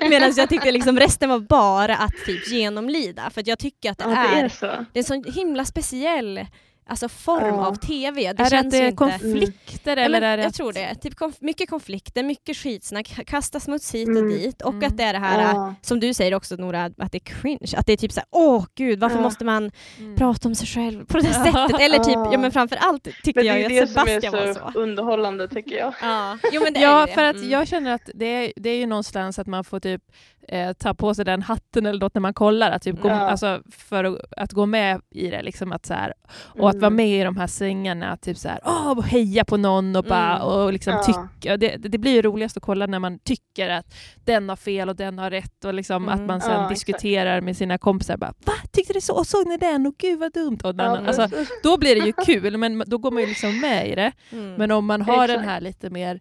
Speaker 1: Medan jag tyckte liksom resten var bara att typ genomlida för att jag tycker att det,
Speaker 3: Ja, det
Speaker 1: är,
Speaker 3: är så.
Speaker 1: det är en sån himla speciell alltså, form
Speaker 3: Ja.
Speaker 1: av TV. Det
Speaker 2: är det att
Speaker 1: känns
Speaker 2: det är
Speaker 1: inte...
Speaker 2: konflikter
Speaker 1: Ja,
Speaker 2: eller
Speaker 1: men
Speaker 2: är det
Speaker 1: jag
Speaker 2: att...
Speaker 1: tror det. Typ konf- mycket konflikter, mycket skitsnack, kasta smuts hit och
Speaker 3: Mm.
Speaker 1: dit och
Speaker 2: Mm.
Speaker 1: att det är det här,
Speaker 3: Ja.
Speaker 1: som du säger också Nora, att det är cringe. Att det är typ såhär, åh gud varför
Speaker 3: Ja.
Speaker 1: måste man
Speaker 2: Mm.
Speaker 1: prata om sig själv på det
Speaker 2: Ja.
Speaker 1: sättet? Eller typ, ja
Speaker 3: Ja.
Speaker 1: men framför allt tyckte
Speaker 3: Men det
Speaker 1: jag
Speaker 3: är
Speaker 1: ju
Speaker 3: det
Speaker 1: att
Speaker 3: som
Speaker 1: Sebastian
Speaker 3: är
Speaker 1: var
Speaker 3: så
Speaker 1: så.
Speaker 3: underhållande tycker jag.
Speaker 1: Ja, jo, men det
Speaker 2: Ja,
Speaker 1: är ju
Speaker 2: för
Speaker 1: det.
Speaker 2: att
Speaker 1: Mm.
Speaker 2: jag känner att det är, det är ju någonstans att man får typ eh, ta på sig den hatten eller något när man kollar, att, typ gå,
Speaker 3: Ja.
Speaker 2: alltså, för att, att gå med i det. Liksom, att, så här, och att vara
Speaker 3: Mm.
Speaker 2: med i de här svängarna, typ så här, åh, heja på någon och, bara,
Speaker 1: Mm.
Speaker 2: och liksom
Speaker 3: Ja.
Speaker 2: tycka. Det, det blir ju roligast att kolla när man tycker att den har fel och den har rätt och liksom,
Speaker 1: Mm.
Speaker 2: att man sen
Speaker 3: Ja, exakt.
Speaker 2: diskuterar med sina kompisar. Bara, Va? Tyckte du så? Och såg ni den? Och gud vad dumt. Och den, alltså, då blir det ju kul, men då går man ju liksom med i det.
Speaker 1: Mm.
Speaker 2: Men om man har den
Speaker 3: Exakt.
Speaker 2: här lite mer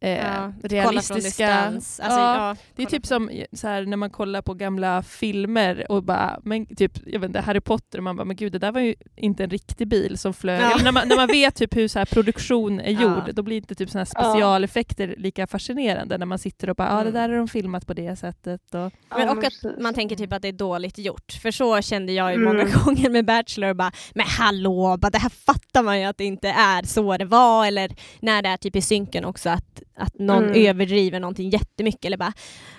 Speaker 2: eh,
Speaker 1: ja,
Speaker 2: realistiska...
Speaker 1: Alltså,
Speaker 2: ja,
Speaker 1: ja,
Speaker 2: det är typ som så här, när man kollar på gamla filmer och bara, men typ, jag vet inte, Harry Potter och man bara, men gud det där var ju inte en riktig bil som flög.
Speaker 1: Ja.
Speaker 2: När, man, när man vet typ hur så här produktion är
Speaker 1: Ja.
Speaker 2: gjord, då blir inte typ såna här specialeffekter lika fascinerande när man sitter och bara, ja ah, det
Speaker 1: Mm.
Speaker 2: där är de filmat på det sättet. Och,
Speaker 1: Men och att man tänker typ att det är dåligt gjort. För så kände jag ju
Speaker 3: Mm.
Speaker 1: många gånger med Bachelor. Bara, men hallå, bara, det här fattar man ju att det inte är så det var. Eller när det är typ i synken också att, att någon
Speaker 3: Mm.
Speaker 1: överdriver någonting jättemycket. Eller bara,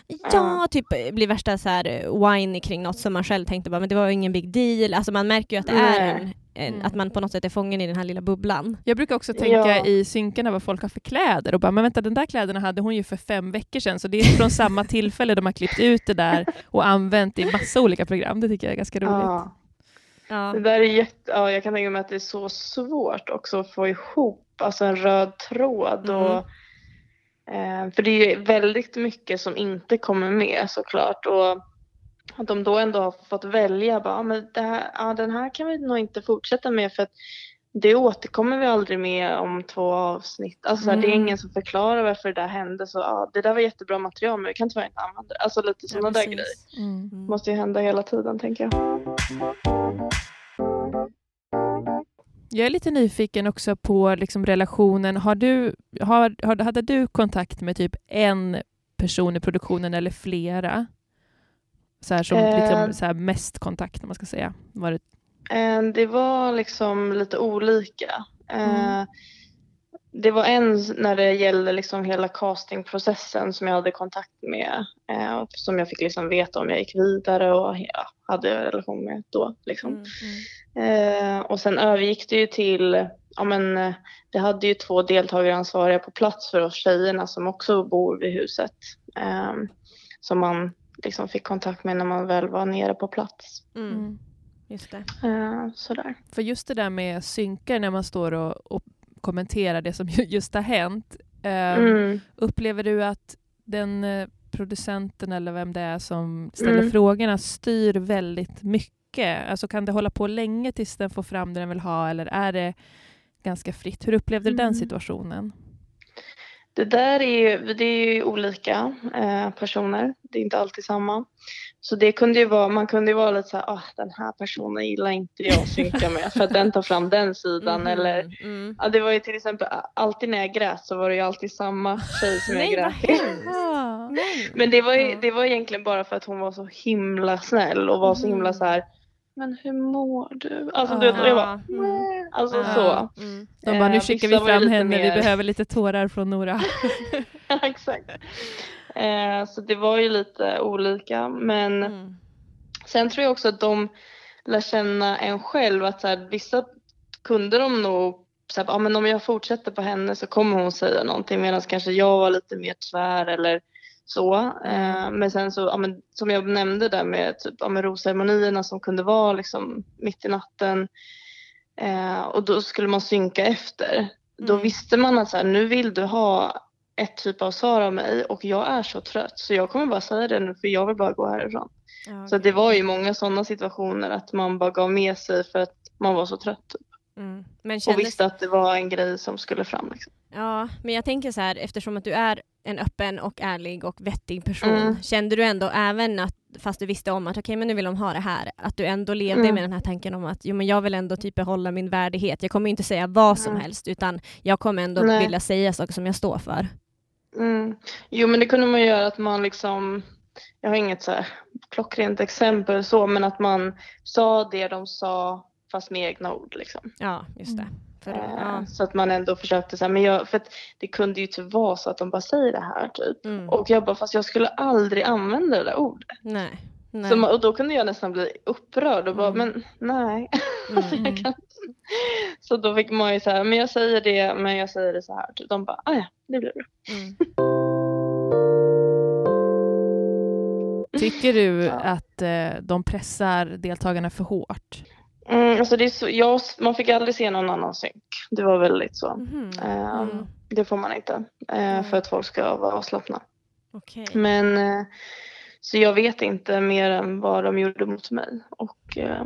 Speaker 1: ja,
Speaker 3: Ja.
Speaker 1: typ blir värsta så här eh, whiny kring något som man själv tänkte bara, men det var ju ingen big deal. Alltså man märker ju att det är en, en
Speaker 2: Mm.
Speaker 1: att man på något sätt är fången i den här lilla bubblan.
Speaker 2: jag brukar också tänka
Speaker 3: Ja.
Speaker 2: i synkarna vad folk har för kläder och bara, men vänta den där kläderna hade hon ju för fem veckor sedan så det är från samma tillfälle de har klippt ut det där och använt i massa olika program. Det tycker jag är ganska roligt.
Speaker 3: Ja.
Speaker 1: Ja.
Speaker 3: Det där är jätte, ja, jag kan tänka mig att det är så svårt också att få ihop alltså en röd tråd.
Speaker 1: Mm.
Speaker 3: Och, för det är ju väldigt mycket som inte kommer med såklart. Och att de då ändå har fått välja, bara, "Ja, men här, ja, den här kan vi nog inte fortsätta med för att det återkommer vi aldrig med om två avsnitt. Alltså, så här, Det är
Speaker 2: Mm.
Speaker 3: ingen som förklarar varför det där hände. Så, ja, det där var jättebra material men vi kan tyvärr inte använda det. Alltså lite sådana där
Speaker 1: precis.
Speaker 3: grejer.
Speaker 2: Mm.
Speaker 1: Mm.
Speaker 3: måste ju hända hela tiden tänker jag.
Speaker 2: Jag är lite nyfiken också på liksom relationen. Har du, har, har, hade du kontakt med typ en person i produktionen eller flera? Så här som
Speaker 3: Eh.
Speaker 2: liksom, så här mest kontakt, om man ska säga. Var det,
Speaker 3: Eh, Det var liksom lite olika. Eh,
Speaker 2: Mm.
Speaker 3: Det var en när det gällde liksom hela castingprocessen som jag hade kontakt med. eh, och Som jag fick liksom veta om jag gick vidare och ja, hade en relation med då. Liksom.
Speaker 1: Mm.
Speaker 3: Eh, och sen övergick det ju till, ja men eh, det hade ju två deltagaransvariga på plats för oss tjejerna som också bor vid huset. Eh, som man liksom fick kontakt med när man väl var nere på plats.
Speaker 1: Mm.
Speaker 2: mm.
Speaker 1: Just det.
Speaker 3: Eh, sådär.
Speaker 2: För just det där med synkar när man står och, och kommenterar det som ju- just har hänt. eh,
Speaker 3: Mm.
Speaker 2: Upplever du att den eh, producenten eller vem det är som ställer
Speaker 3: Mm.
Speaker 2: frågorna styr väldigt mycket? Alltså kan det hålla på länge tills den får fram det den vill ha eller är det ganska fritt? Hur upplevde du den
Speaker 3: Mm.
Speaker 2: situationen?
Speaker 3: Det där är ju, det är ju olika eh, personer. Det är inte alltid samma. Så det kunde ju vara, man kunde ju vara lite så här, ah, den här personen gillar inte jag att synka med för att den tar fram den sidan
Speaker 1: Mhm,
Speaker 3: eller
Speaker 1: mm.
Speaker 3: ja, det var ju till exempel alltid när jag grät så var det ju alltid samma tjej som jag grät till. Men det var, ju, det var egentligen bara för att hon var så himla snäll och var så himla
Speaker 1: Mm.
Speaker 3: så här. Men hur mår du? Alltså du vet, och jag bara,
Speaker 1: mm.
Speaker 3: "Nej." alltså
Speaker 2: Ja.
Speaker 3: så.
Speaker 1: Mm.
Speaker 2: De bara, nu
Speaker 3: Eh,
Speaker 2: skickar
Speaker 3: vissa
Speaker 2: vi fram henne, vi
Speaker 3: mer-
Speaker 2: behöver lite tårar från Nora.
Speaker 3: Exakt. Eh, så det var ju lite olika men
Speaker 1: Mm.
Speaker 3: sen tror jag också att de lär känna en själv att så här, vissa kunde de nog så här, ja, men om jag fortsätter på henne så kommer hon säga någonting medan kanske jag var lite mer tvär eller så. Eh, men sen så, ja, men, som jag nämnde där med, typ, ja, med rosceremonierna som kunde vara liksom mitt i natten eh, och då skulle man synka efter. Då
Speaker 1: Mm.
Speaker 3: visste man att så här, nu vill du ha ett typ av svar av mig och jag är så trött så jag kommer bara säga det nu för jag vill bara gå härifrån.
Speaker 1: Ja,
Speaker 3: Så det var ju många sådana situationer att man bara gav med sig för att man var så trött typ.
Speaker 1: Mm. Men
Speaker 3: och
Speaker 1: kändes,
Speaker 3: visste att det var en grej som skulle fram. Liksom.
Speaker 1: Ja, men jag tänker så här, eftersom att du är en öppen och ärlig och vettig person,
Speaker 3: Mm.
Speaker 1: kände du ändå även att, fast du visste om att okej men nu vill de ha det här, att du ändå levde
Speaker 3: Mm.
Speaker 1: med den här tanken om att jo, men jag vill ändå typ behålla min värdighet. Jag kommer inte säga vad som
Speaker 3: Mm.
Speaker 1: helst utan jag kommer ändå
Speaker 3: Nej.
Speaker 1: vilja säga saker som jag står för.
Speaker 3: Mm. Jo men det kunde man göra att man liksom, jag har inget så här klockrent exempel så, men att man sa det de sa fast med egna ord liksom.
Speaker 1: Ja, just det.
Speaker 2: Mm.
Speaker 1: För,
Speaker 3: Eh,
Speaker 1: ja.
Speaker 3: Så att man ändå försökte så här, men jag, för att det kunde ju typ vara så att de bara säger det här typ.
Speaker 1: Mm.
Speaker 3: Och jag bara, fast jag skulle aldrig använda det där ordet.
Speaker 1: Nej. Nej.
Speaker 3: Så och då kunde jag nästan bli upprörd och bara,
Speaker 1: Mm.
Speaker 3: men nej.
Speaker 1: Mm.
Speaker 3: jag kan inte. Så då fick man ju så här, men jag säger det, men jag säger det så här. Typ. De bara, ah, ja, det blir bra.
Speaker 1: Mm.
Speaker 2: Tycker du att eh, de pressar deltagarna för hårt?
Speaker 3: Mm, alltså det så, jag, man fick aldrig se någon annan synk. Det var väldigt så.
Speaker 1: Mhm.
Speaker 3: Ehm,
Speaker 1: Mm.
Speaker 3: Det får man inte. eh, för att folk ska vara avslappna.
Speaker 1: Okej.
Speaker 3: Men eh, så jag vet inte mer än vad de gjorde mot mig. Och eh,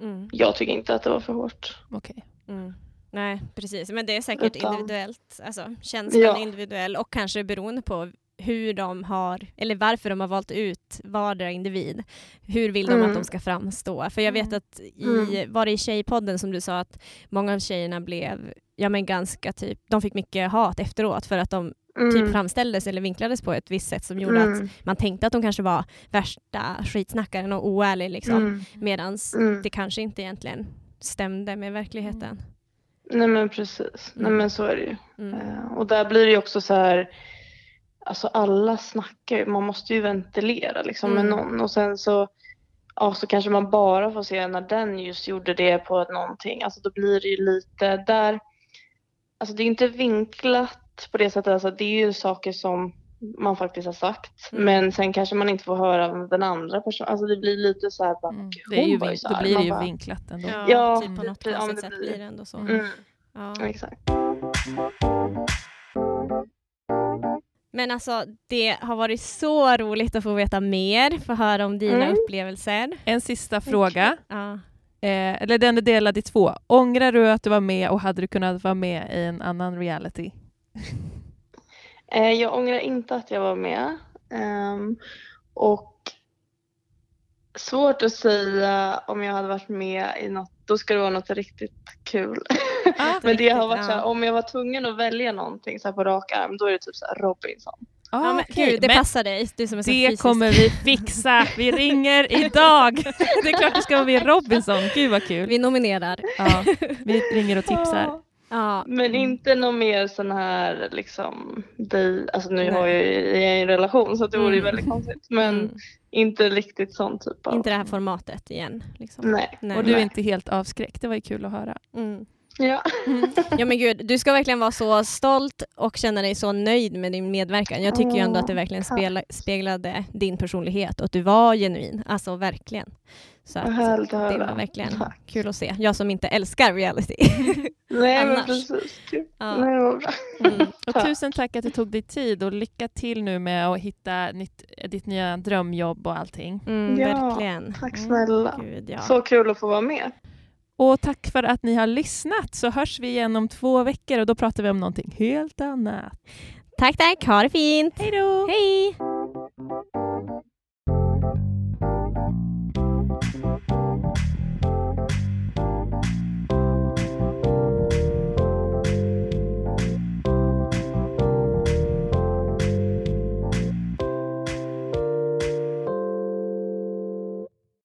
Speaker 1: Mm.
Speaker 3: jag tycker inte att det var för hårt.
Speaker 2: Okej.
Speaker 1: Mm. Nej, precis. Men det är säkert
Speaker 3: Utan-
Speaker 1: individuellt. Alltså, känslan
Speaker 3: Ja.
Speaker 1: är individuell och kanske beroende på hur de har, eller varför de har valt ut vardera individ. Hur vill de
Speaker 3: Mm.
Speaker 1: att de ska framstå? För jag vet
Speaker 2: Mm.
Speaker 1: att i, var det i Tjejpodden som du sa att många av tjejerna blev, ja men ganska typ, de fick mycket hat efteråt för att de
Speaker 3: Mm.
Speaker 1: typ framställdes eller vinklades på ett visst sätt som gjorde
Speaker 3: Mm.
Speaker 1: att man tänkte att de kanske var värsta skitsnackaren och oärlig liksom.
Speaker 3: Mm.
Speaker 1: Medans
Speaker 3: Mm.
Speaker 1: det kanske inte egentligen stämde med verkligheten.
Speaker 3: Nej men precis. Nej
Speaker 1: Mm.
Speaker 3: men så är det ju.
Speaker 1: Mm.
Speaker 3: Eh, och där blir det ju också så här, alltså alla snackar ju, man måste ju ventilera liksom
Speaker 1: Mm.
Speaker 3: med någon och sen så, ja så kanske man bara får se när den just gjorde det på någonting, alltså då blir det ju lite där, alltså det är inte vinklat på det sättet, alltså det är ju saker som man faktiskt har sagt,
Speaker 1: Mm.
Speaker 3: men sen kanske man inte får höra av den andra personen, alltså det blir lite så här, bara,
Speaker 2: Mm.
Speaker 3: "Gud,
Speaker 2: Det är ju,
Speaker 3: var ju så
Speaker 2: då
Speaker 3: här."
Speaker 2: blir det ju
Speaker 3: bara,
Speaker 2: vinklat ändå.
Speaker 1: Ja,
Speaker 3: Ja,
Speaker 1: typ på något
Speaker 3: lite, ja,
Speaker 1: konstigt
Speaker 3: det
Speaker 1: sätt
Speaker 3: blir-
Speaker 1: blir det ändå så.
Speaker 3: Mm,
Speaker 1: Ja.
Speaker 3: exakt.
Speaker 1: Men alltså, det har varit så roligt att få veta mer, få höra om dina
Speaker 3: Mm.
Speaker 1: upplevelser.
Speaker 2: En sista fråga,
Speaker 1: Ja.
Speaker 2: eh, eller den är delad i två. Ångrar du att du var med och hade du kunnat vara med i en annan reality?
Speaker 3: Eh, jag ångrar inte att jag var med. Ehm, och svårt att säga om jag hade varit med i något, då ska det vara något riktigt kul.
Speaker 2: Ah,
Speaker 3: Men det har varit
Speaker 1: ja.
Speaker 3: så här, om jag var tvungen att välja någonting så här på rak arm, då är det typ så här Robinson.
Speaker 2: ah,
Speaker 1: Ja, men,
Speaker 2: okej.
Speaker 1: gud, det
Speaker 2: Men
Speaker 1: passar dig, du som är så
Speaker 2: det
Speaker 1: fysisk.
Speaker 2: kommer vi fixa. Vi ringer idag. Det är klart du ska vara med i Robinson. Gud vad kul.
Speaker 1: Vi nominerar.
Speaker 2: Ja, vi ringer och tipsar.
Speaker 1: Ja.
Speaker 3: Men
Speaker 2: Mm.
Speaker 3: inte någon mer sån här liksom, dig, alltså nu
Speaker 1: Nej.
Speaker 3: har jag ju jag är i en relation så det vore ju
Speaker 1: Mm.
Speaker 3: väldigt konstigt. Men
Speaker 1: Mm.
Speaker 3: inte riktigt sån typ av.
Speaker 1: Inte det här formatet igen. Liksom.
Speaker 3: Nej.
Speaker 1: Nej.
Speaker 2: Och du är
Speaker 3: Nej.
Speaker 2: inte helt avskräckt. Det var ju kul att höra.
Speaker 1: Mm.
Speaker 3: Ja.
Speaker 1: Ja men gud, du ska verkligen vara så stolt och känna dig så nöjd med din medverkan. Jag tycker ju ändå att det verkligen speglade din personlighet och att du var genuin. Alltså verkligen. Så att, det
Speaker 3: höra.
Speaker 1: var verkligen
Speaker 3: Tack.
Speaker 1: kul att se. Jag som inte älskar reality.
Speaker 3: Nej men precis.
Speaker 1: Ja.
Speaker 3: Nej.
Speaker 1: Mm.
Speaker 2: Och
Speaker 3: Tack.
Speaker 2: tusen tack att du tog dig tid och lycka till nu med att hitta nytt, ditt nya drömjobb och allting.
Speaker 1: Mm,
Speaker 3: Ja,
Speaker 1: verkligen.
Speaker 3: Tack
Speaker 1: Mm,
Speaker 3: snälla.
Speaker 1: Gud, ja.
Speaker 3: Så kul att få vara med.
Speaker 2: Och tack för att ni har lyssnat så hörs vi igen om två veckor och då pratar vi om någonting helt annat.
Speaker 1: Tack, tack. Ha det fint.
Speaker 2: Hej då!
Speaker 1: Hej!